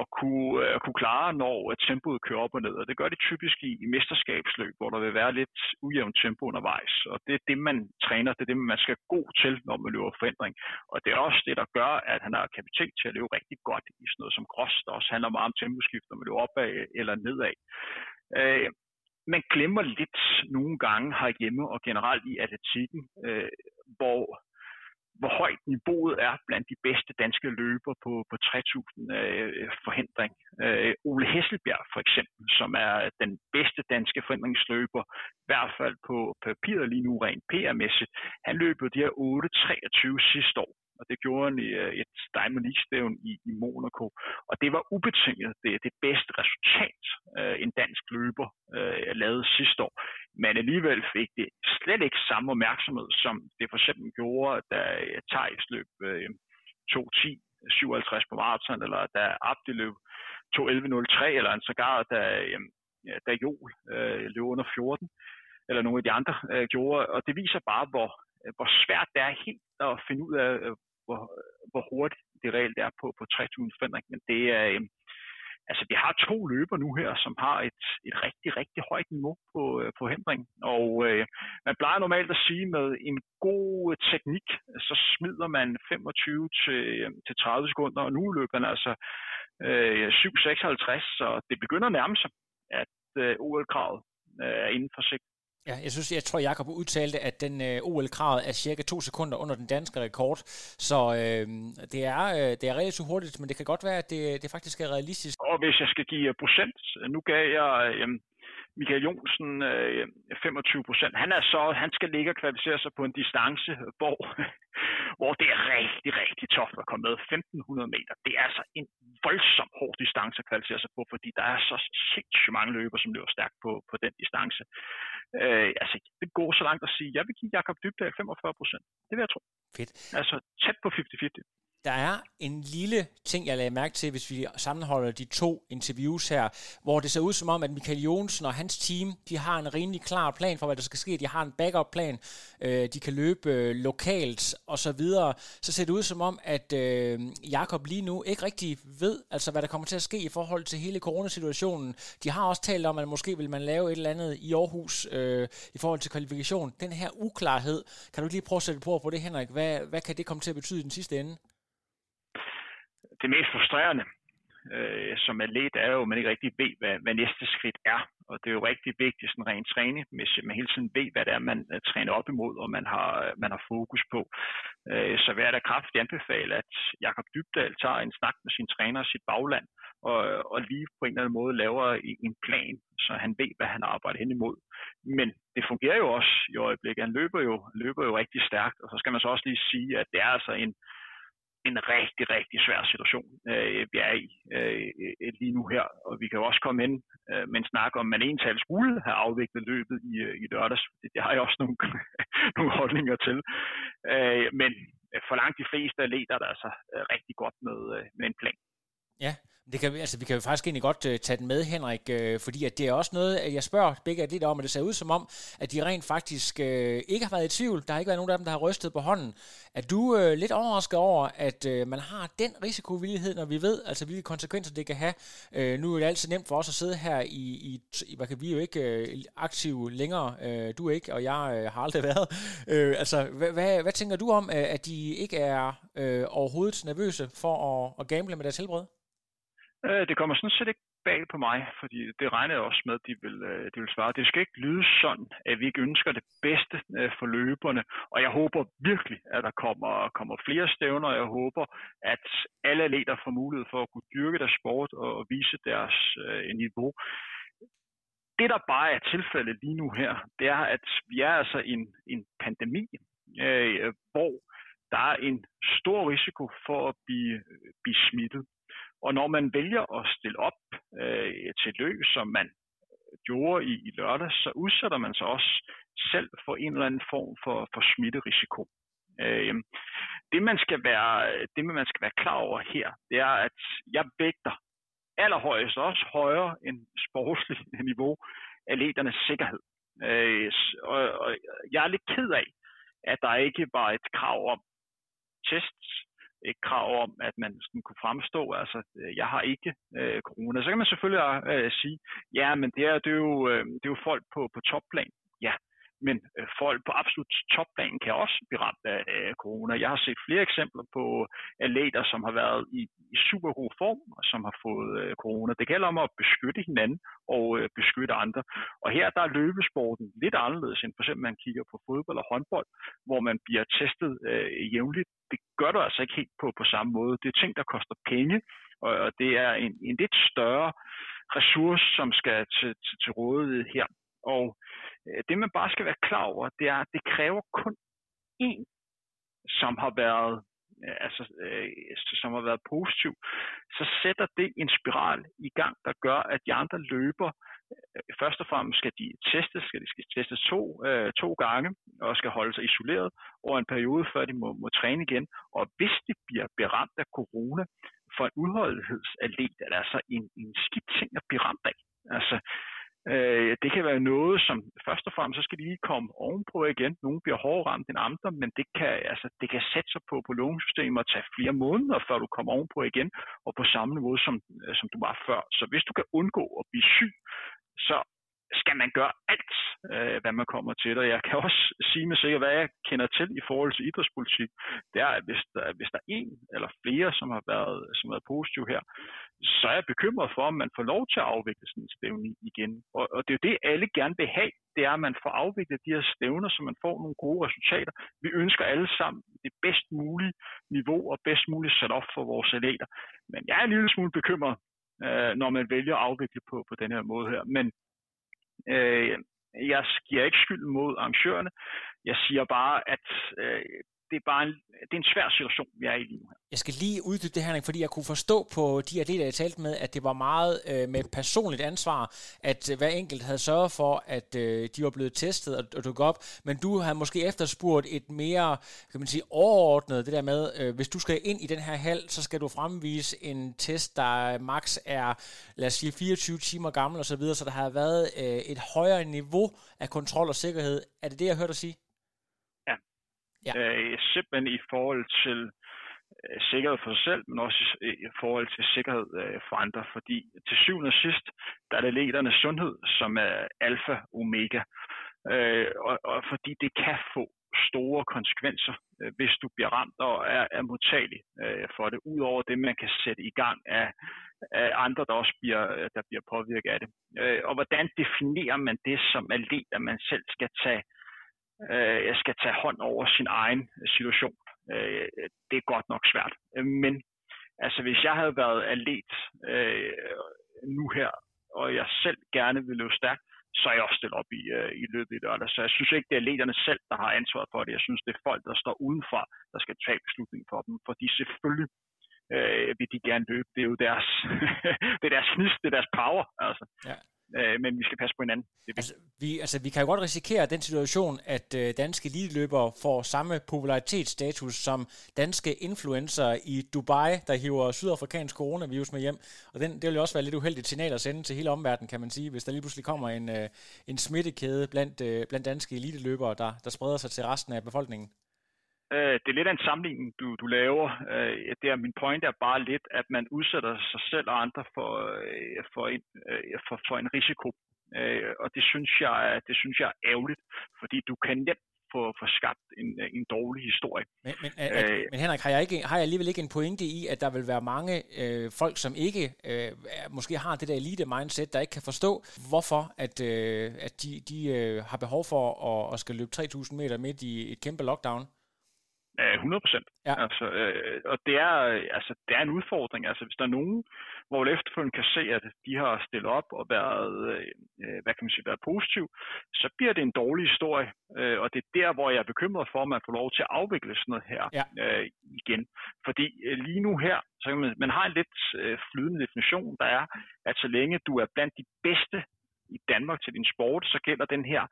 at kunne, øh, at kunne klare, når tempoet kører op og ned. Og det gør det typisk i, i mesterskabsløb, hvor der vil være lidt ujævnt tempo undervejs. Og det er det, man træner, det er det, man skal god til, når man løber forandring. Og det er også det, der gør, at han har kapacitet til at løbe rigtig godt i sådan noget som cross, der også handler meget om temposkift, når man løber opad eller nedad man glemmer lidt nogle gange herhjemme og generelt i atletikken, øh, hvor, hvor højt niveauet er blandt de bedste danske løber på, på 3000 øh, forhindring. Øh, Ole Hesselbjerg for eksempel, som er den bedste danske forhindringsløber, i hvert fald på papiret lige nu rent PR-mæssigt, han løb de her 8.23 sidste år og det gjorde han i øh, et Diamond League-stævn i, i Monaco. Og det var ubetinget det, det bedste resultat, øh, en dansk løber øh, lavede sidste år. Men alligevel fik det slet ikke samme opmærksomhed, som det for eksempel gjorde, da øh, Thijs løb øh, 2.10 57 på maraton, eller da Abdi løb 2.11.03, eller en sågar, da, øh, da Jol øh, løb under 14, eller nogle af de andre øh, gjorde. Og det viser bare, hvor, hvor svært det er helt at finde ud af, øh, hvor, hvor hurtigt det reelt er på, på 3000 forandring. Men det er, øh, altså vi har to løber nu her, som har et, et rigtig, rigtig højt niveau på, øh, på hindring. Og øh, man plejer normalt at sige, med en god teknik, så smider man 25 til, øh, til 30 sekunder, og nu løber man altså øh, 7.56, så det begynder at nærme sig, at øh, OL-kravet øh, er inden for sigt. Ja, jeg synes, jeg tror, Jakob udtalte, at den øh, OL-kravet er cirka to sekunder under den danske rekord. Så øh, det, er, øh, det er relativt hurtigt, men det kan godt være, at det, det faktisk er realistisk. Og hvis jeg skal give procent, øh, nu gav jeg øh, Michael Jonsen øh, 25 procent. Han er så, han skal ligge og kvalificere sig på en distance, hvor, hvor det er rigtig, rigtig toft at komme med. 1500 meter. Det er altså en voldsom hård distance at kvalificere sig på, fordi der er så sindssygt mange løber, som løber stærkt på, på den distance. Øh, altså, det går så langt at sige, jeg vil give Jakob Dybdal 45 procent. Det vil jeg tro. Fedt. Altså tæt på 50-50. Der er en lille ting, jeg lagde mærke til, hvis vi sammenholder de to interviews her, hvor det ser ud som om, at Michael Jonsen og hans team, de har en rimelig klar plan for, hvad der skal ske. De har en backup-plan, øh, de kan løbe øh, lokalt og så videre. Så ser det ud som om, at øh, Jakob lige nu ikke rigtig ved, altså hvad der kommer til at ske i forhold til hele coronasituationen. De har også talt om, at måske vil man lave et eller andet i Aarhus øh, i forhold til kvalifikation. Den her uklarhed, kan du lige prøve at sætte på på det, Henrik? Hvad, hvad kan det komme til at betyde i den sidste ende? Det mest frustrerende øh, som atlet er jo, at man ikke rigtig ved, hvad, hvad næste skridt er. Og det er jo rigtig vigtigt sådan rent træning, hvis man hele tiden ved, hvad det er, man øh, træner op imod, og man har, øh, man har fokus på. Øh, så vil jeg da kraftigt anbefale, at Jakob Dybdal tager en snak med sin træner og sit bagland, og, og lige på en eller anden måde laver en plan, så han ved, hvad han arbejder hen imod. Men det fungerer jo også i øjeblikket. Han løber jo, løber jo rigtig stærkt, og så skal man så også lige sige, at det er altså en, en rigtig, rigtig svær situation, øh, vi er i øh, lige nu her. Og vi kan jo også komme ind øh, med en snak om, at man ental skulle have afviklet løbet i, øh, i lørdags. Det, det har jeg også nogle, nogle holdninger til. Øh, men for langt de fleste atleter er der altså øh, rigtig godt med, øh, med en plan. Ja, det kan, altså, vi kan jo faktisk egentlig godt uh, tage den med, Henrik, uh, fordi at det er også noget, at jeg spørger begge lidt om, at det ser ud som om, at de rent faktisk uh, ikke har været i tvivl. Der har ikke været nogen af dem, der har rystet på hånden. Er du uh, lidt overrasket over, at uh, man har den risikovillighed, når vi ved, altså hvilke konsekvenser det kan have? Uh, nu er det altid nemt for os at sidde her i, i, i hvad kan vi jo ikke uh, aktive længere, uh, du ikke, og jeg uh, har aldrig været. Uh, altså, hvad, hvad, hvad tænker du om, uh, at de ikke er uh, overhovedet nervøse for at, at gamble med deres helbred? Øh, det kommer sådan set ikke bag på mig, fordi det regner jeg også med, at de vil, øh, de vil svare. Det skal ikke lyde sådan, at vi ikke ønsker det bedste øh, for løberne, og jeg håber virkelig, at der kommer, kommer flere stævner, og jeg håber, at alle atleter får mulighed for at kunne dyrke deres sport og vise deres øh, niveau. Det, der bare er tilfældet lige nu her, det er, at vi er altså i en, en pandemi, øh, hvor der er en stor risiko for at blive, blive smittet. Og når man vælger at stille op øh, til løb, som man øh, gjorde i, i lørdag, så udsætter man sig også selv for en eller anden form for, for smitterisiko. Øh, det, man skal være, det, man skal være klar over her, det er, at jeg vægter allerhøjest også højere end sportsligt niveau atleternes sikkerhed. Øh, og, og jeg er lidt ked af, at der ikke var et krav om tests et krav om, at man sådan kunne fremstå, altså øh, jeg har ikke øh, corona. Så kan man selvfølgelig øh, sige, ja, men det er, det er, jo, øh, det er jo folk på, på topplan. Ja, men øh, folk på absolut topplan kan også blive ramt af øh, corona. Jeg har set flere eksempler på atleter, som har været i, i super god form, og som har fået øh, corona. Det gælder om at beskytte hinanden og øh, beskytte andre. Og her der er løbesporten lidt anderledes, end for eksempel man kigger på fodbold og håndbold, hvor man bliver testet øh, jævnligt. Det gør du altså ikke helt på, på samme måde. Det er ting, der koster penge, og, og det er en, en lidt større ressource, som skal til, til, til rådighed her. Og øh, det man bare skal være klar over, det er, at det kræver kun én, som har været øh, altså, øh, som har været positiv, så sætter det en spiral i gang, der gør, at de andre løber øh, først og fremmest skal de testes, skal de skal testes to, øh, to gange, og skal holde sig isoleret over en periode, før de må, må træne igen. Og hvis de bliver beramt af corona for en udholdenhedsatlet, er det altså en, en skidt ting at blive ramt af. Altså, Øh, det kan være noget, som først og fremmest, så skal de lige komme ovenpå igen. Nogle bliver hårdere ramt end andre, men det kan, altså, det kan sætte sig på, på lungesystemet og tage flere måneder, før du kommer ovenpå igen, og på samme niveau, som, øh, som du var før. Så hvis du kan undgå at blive syg, så skal man gøre alt, øh, hvad man kommer til. Og jeg kan også sige med sikkert, hvad jeg kender til i forhold til idrætspolitik, det er, at hvis der, hvis der er en eller flere, som har været, som har været positiv her, så er jeg bekymret for, om man får lov til at afvikle sådan en stævne igen. Og, og det er jo det, alle gerne vil have, det er, at man får afviklet de her stævner, så man får nogle gode resultater. Vi ønsker alle sammen det bedst mulige niveau og bedst muligt sat op for vores atleter. Men jeg er en lille smule bekymret, øh, når man vælger at afvikle på, på den her måde her. Men øh, jeg giver ikke skyld mod arrangørerne. Jeg siger bare, at øh, det er bare en, det er en svær situation, vi er i lige nu her. Jeg skal lige uddybe det her, fordi jeg kunne forstå på de atleter, jeg talte med, at det var meget øh, med personligt ansvar, at øh, hver enkelt havde sørget for, at øh, de var blevet testet og, og dukket op, men du har måske efterspurgt et mere, kan man sige, overordnet, det der med, øh, hvis du skal ind i den her hal, så skal du fremvise en test, der max er, lad os sige, 24 timer gammel osv., så, videre, så der har været øh, et højere niveau af kontrol og sikkerhed. Er det det, jeg hørte dig sige? Ja. Øh, simpelthen i forhold til Øh, sikkerhed for sig selv, men også i, forhold til sikkerhed øh, for andre. Fordi til syvende og sidst, der er det ledernes sundhed, som er alfa omega. Øh, og, og fordi det kan få store konsekvenser, øh, hvis du bliver ramt og er, er modtagelig øh, for det, udover det, man kan sætte i gang af, af andre, der også bliver, øh, der bliver påvirket af det. Øh, og hvordan definerer man det som er at man selv skal tage, øh, skal tage hånd over sin egen situation? Øh, det er godt nok svært. Øh, men altså, hvis jeg havde været atlet øh, nu her, og jeg selv gerne vil løbe stærkt, så er jeg også stillet op i, øh, i løbet i lørdag. Så jeg synes ikke, det er atleterne selv, der har ansvaret for det. Jeg synes, det er folk, der står udenfor, der skal tage beslutningen for dem. Fordi selvfølgelig øh, vil de gerne løbe. Det er jo deres, det er deres snist, det er deres power. Altså. Ja øh, men vi skal passe på hinanden. Det altså, vi, altså, vi kan jo godt risikere den situation, at øh, danske eliteløbere får samme popularitetsstatus som danske influencer i Dubai, der hiver sydafrikansk coronavirus med hjem. Og den, det vil jo også være lidt uheldigt signal at sende til hele omverdenen, kan man sige, hvis der lige pludselig kommer en, øh, en smittekæde blandt, øh, blandt danske eliteløbere, der, der spreder sig til resten af befolkningen. Øh, det er lidt af en sammenligning, du, du laver. Øh, det er, min point er bare lidt, at man udsætter sig selv og andre for, øh, for, en, for, for en risiko. Og det synes, jeg, det synes jeg er ærgerligt, fordi du kan nemt få, få skabt en, en dårlig historie. Men, men, øh, men Henrik, har jeg, ikke, har jeg alligevel ikke en pointe i, at der vil være mange øh, folk, som ikke øh, måske har det der elite-mindset, der ikke kan forstå, hvorfor at, øh, at de, de øh, har behov for at, at skal løbe 3.000 meter midt i et kæmpe lockdown? 100 procent. Ja. Altså, øh, og det er, altså, det er en udfordring. Altså, hvis der er nogen, hvor efterfølgende kan se, at de har stillet op og været, øh, hvad kan man sige, været positiv, så bliver det en dårlig historie. Øh, og det er der, hvor jeg er bekymret for, at man får lov til at afvikle sådan noget her ja. øh, igen. Fordi øh, lige nu her, så kan man, man har en lidt øh, flydende definition, der er, at så længe du er blandt de bedste i Danmark til din sport, så gælder den her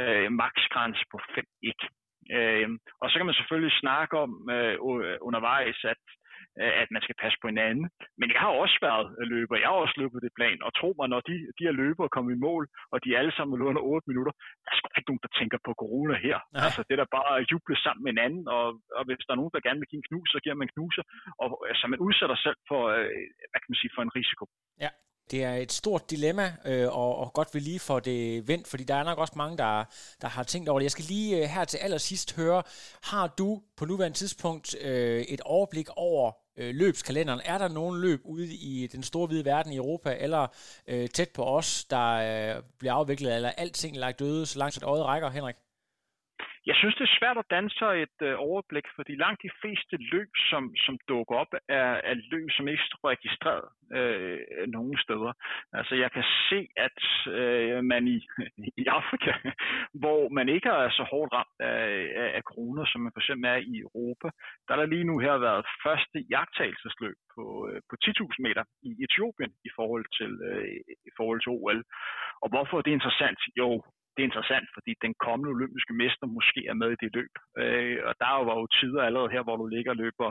øh, maksgrænse på 5-1. Øh, og så kan man selvfølgelig snakke om øh, undervejs, at øh, at man skal passe på hinanden. Men jeg har også været løber, jeg har også løbet det plan, og tro mig, når de, de her løbere kommer i mål, og de alle sammen løber under 8 minutter, der er sgu ikke nogen, der tænker på corona her. Nej. Altså det der bare at juble sammen med hinanden, og, og hvis der er nogen, der gerne vil give en knus, så giver man knuser, og altså man udsætter sig selv for, øh, hvad kan man sige, for en risiko. Ja, det er et stort dilemma, øh, og, og godt vi lige får det vendt, fordi der er nok også mange, der, der har tænkt over det. Jeg skal lige øh, her til allersidst høre, har du på nuværende tidspunkt øh, et overblik over øh, løbskalenderen? Er der nogen løb ude i den store hvide verden i Europa, eller øh, tæt på os, der øh, bliver afviklet, eller alting lagt døde, så langt et øjet rækker, Henrik? Jeg synes, det er svært at danne sig et øh, overblik, fordi langt de fleste løb, som, som dukker op, er, er løb, som ikke er registreret øh, nogen steder. Altså, jeg kan se, at øh, man i, i Afrika, hvor man ikke er så hårdt ramt af, af, af corona, som man for eksempel er i Europa, der er der lige nu her været første jagttagelsesløb på, øh, på 10.000 meter i Etiopien i forhold til, øh, i forhold til OL. Og hvorfor er det interessant? Jo, det er interessant, fordi den kommende olympiske mester måske er med i det løb. Øh, og der var jo tider allerede her, hvor du ligger og løber,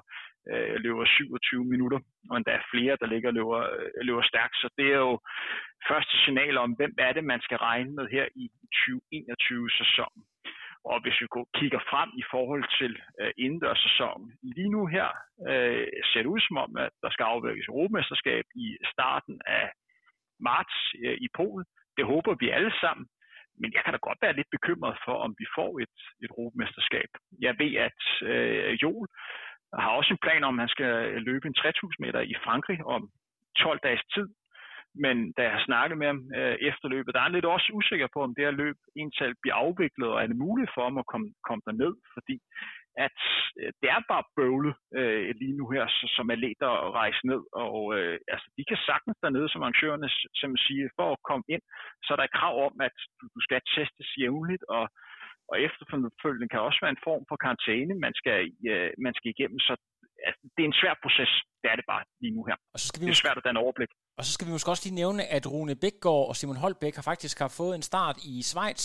øh, løber 27 minutter, og endda flere, der ligger og løber, øh, løber stærkt. Så det er jo første signal om, hvem er det, man skal regne med her i 2021-sæsonen. Og hvis vi kigger frem i forhold til øh, indendørssæsonen, lige nu her øh, ser det ud som om, at der skal afvikles Europamesterskab i starten af marts øh, i Polen. Det håber vi alle sammen. Men jeg kan da godt være lidt bekymret for, om vi får et, et Europamesterskab. Jeg ved, at øh, Joel har også en plan om, at han skal løbe en 3000 meter i Frankrig om 12 dages tid. Men da jeg har snakket med ham øh, efter løbet, der er han lidt også usikker på, om det her løb egentlig bliver afviklet, og er det muligt for ham at komme, komme derned, fordi at øh, det er bare bøvlet Øh, lige nu her, så, som let at rejse ned, og øh, altså, de kan sagtens dernede, som arrangørerne som siger, for at komme ind, så er der et krav om, at du, du skal testes jævnligt, og, og efterfølgende kan også være en form for karantæne, man skal, øh, man skal igennem, så altså, det er en svær proces, det er det bare lige nu her. Og så skal vi det er svært at danne overblik. Og så skal vi måske også lige nævne, at Rune Bækgaard og Simon Holbæk har faktisk har fået en start i Schweiz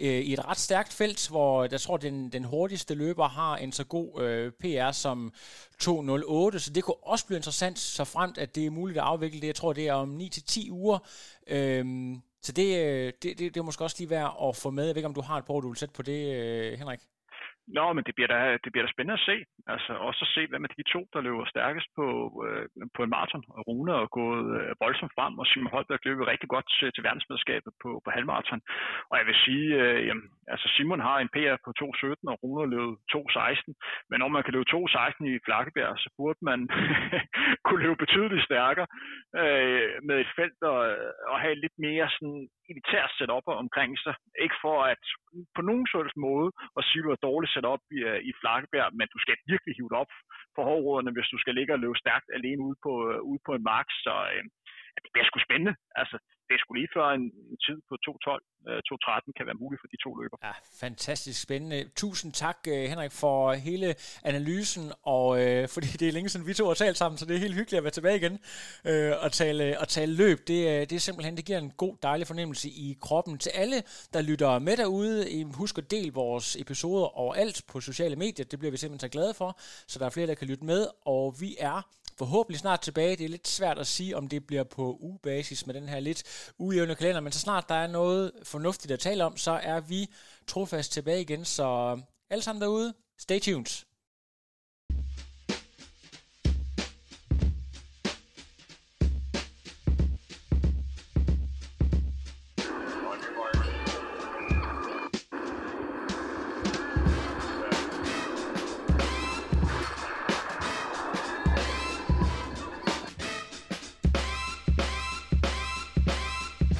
øh, i et ret stærkt felt, hvor jeg tror, den, den hurtigste løber har en så god øh, PR som 2.08, så det kunne også blive interessant, så fremt at det er muligt at afvikle det. Jeg tror, det er om 9-10 uger. Øhm, så det, øh, det, det, det er måske også lige værd at få med. Jeg ved ikke, om du har et par du vil sætte på det, øh, Henrik? Nå, men det bliver, da, det bliver da spændende at se. Altså også at se, hvem af de to, der løber stærkest på, øh, på en maraton. Rune er gået øh, voldsomt frem, og Simon Holberg løber rigtig godt til, til verdensmedskabet på, på halvmaraton. Og jeg vil sige, øh, jamen, altså Simon har en PR på 2.17, og Rune har løbet 2.16. Men når man kan løbe 2.16 i Flakkebjerg, så burde man kunne løbe betydeligt stærkere øh, med et felt og, og have lidt mere sådan elitært setup omkring sig. Ikke for at på nogen sådan måde at sige, at du er dårligt sat op i, øh, i Flakkebjerg, men du skal virkelig hive dig op for hårdråderne, hvis du skal ligge og løbe stærkt alene ude på, øh, ude på en mark. Så øh, det bliver sgu spændende. Altså, det er sgu lige før en, en tid på 2.12, 2.13 øh, kan være muligt for de to løber. Ja, fantastisk spændende. Tusind tak, øh, Henrik, for hele analysen, og øh, fordi det er længe siden vi to har talt sammen, så det er helt hyggeligt at være tilbage igen øh, og, tale, og tale løb. Det, øh, det er simpelthen, det giver en god, dejlig fornemmelse i kroppen. Til alle, der lytter med derude, husk at del vores episoder overalt på sociale medier. Det bliver vi simpelthen så glade for, så der er flere, der kan lytte med, og vi er forhåbentlig snart tilbage. Det er lidt svært at sige, om det bliver på ugebasis med den her lidt ujævne kalender, men så snart der er noget fornuftigt at tale om, så er vi trofast tilbage igen. Så alle sammen derude, stay tuned.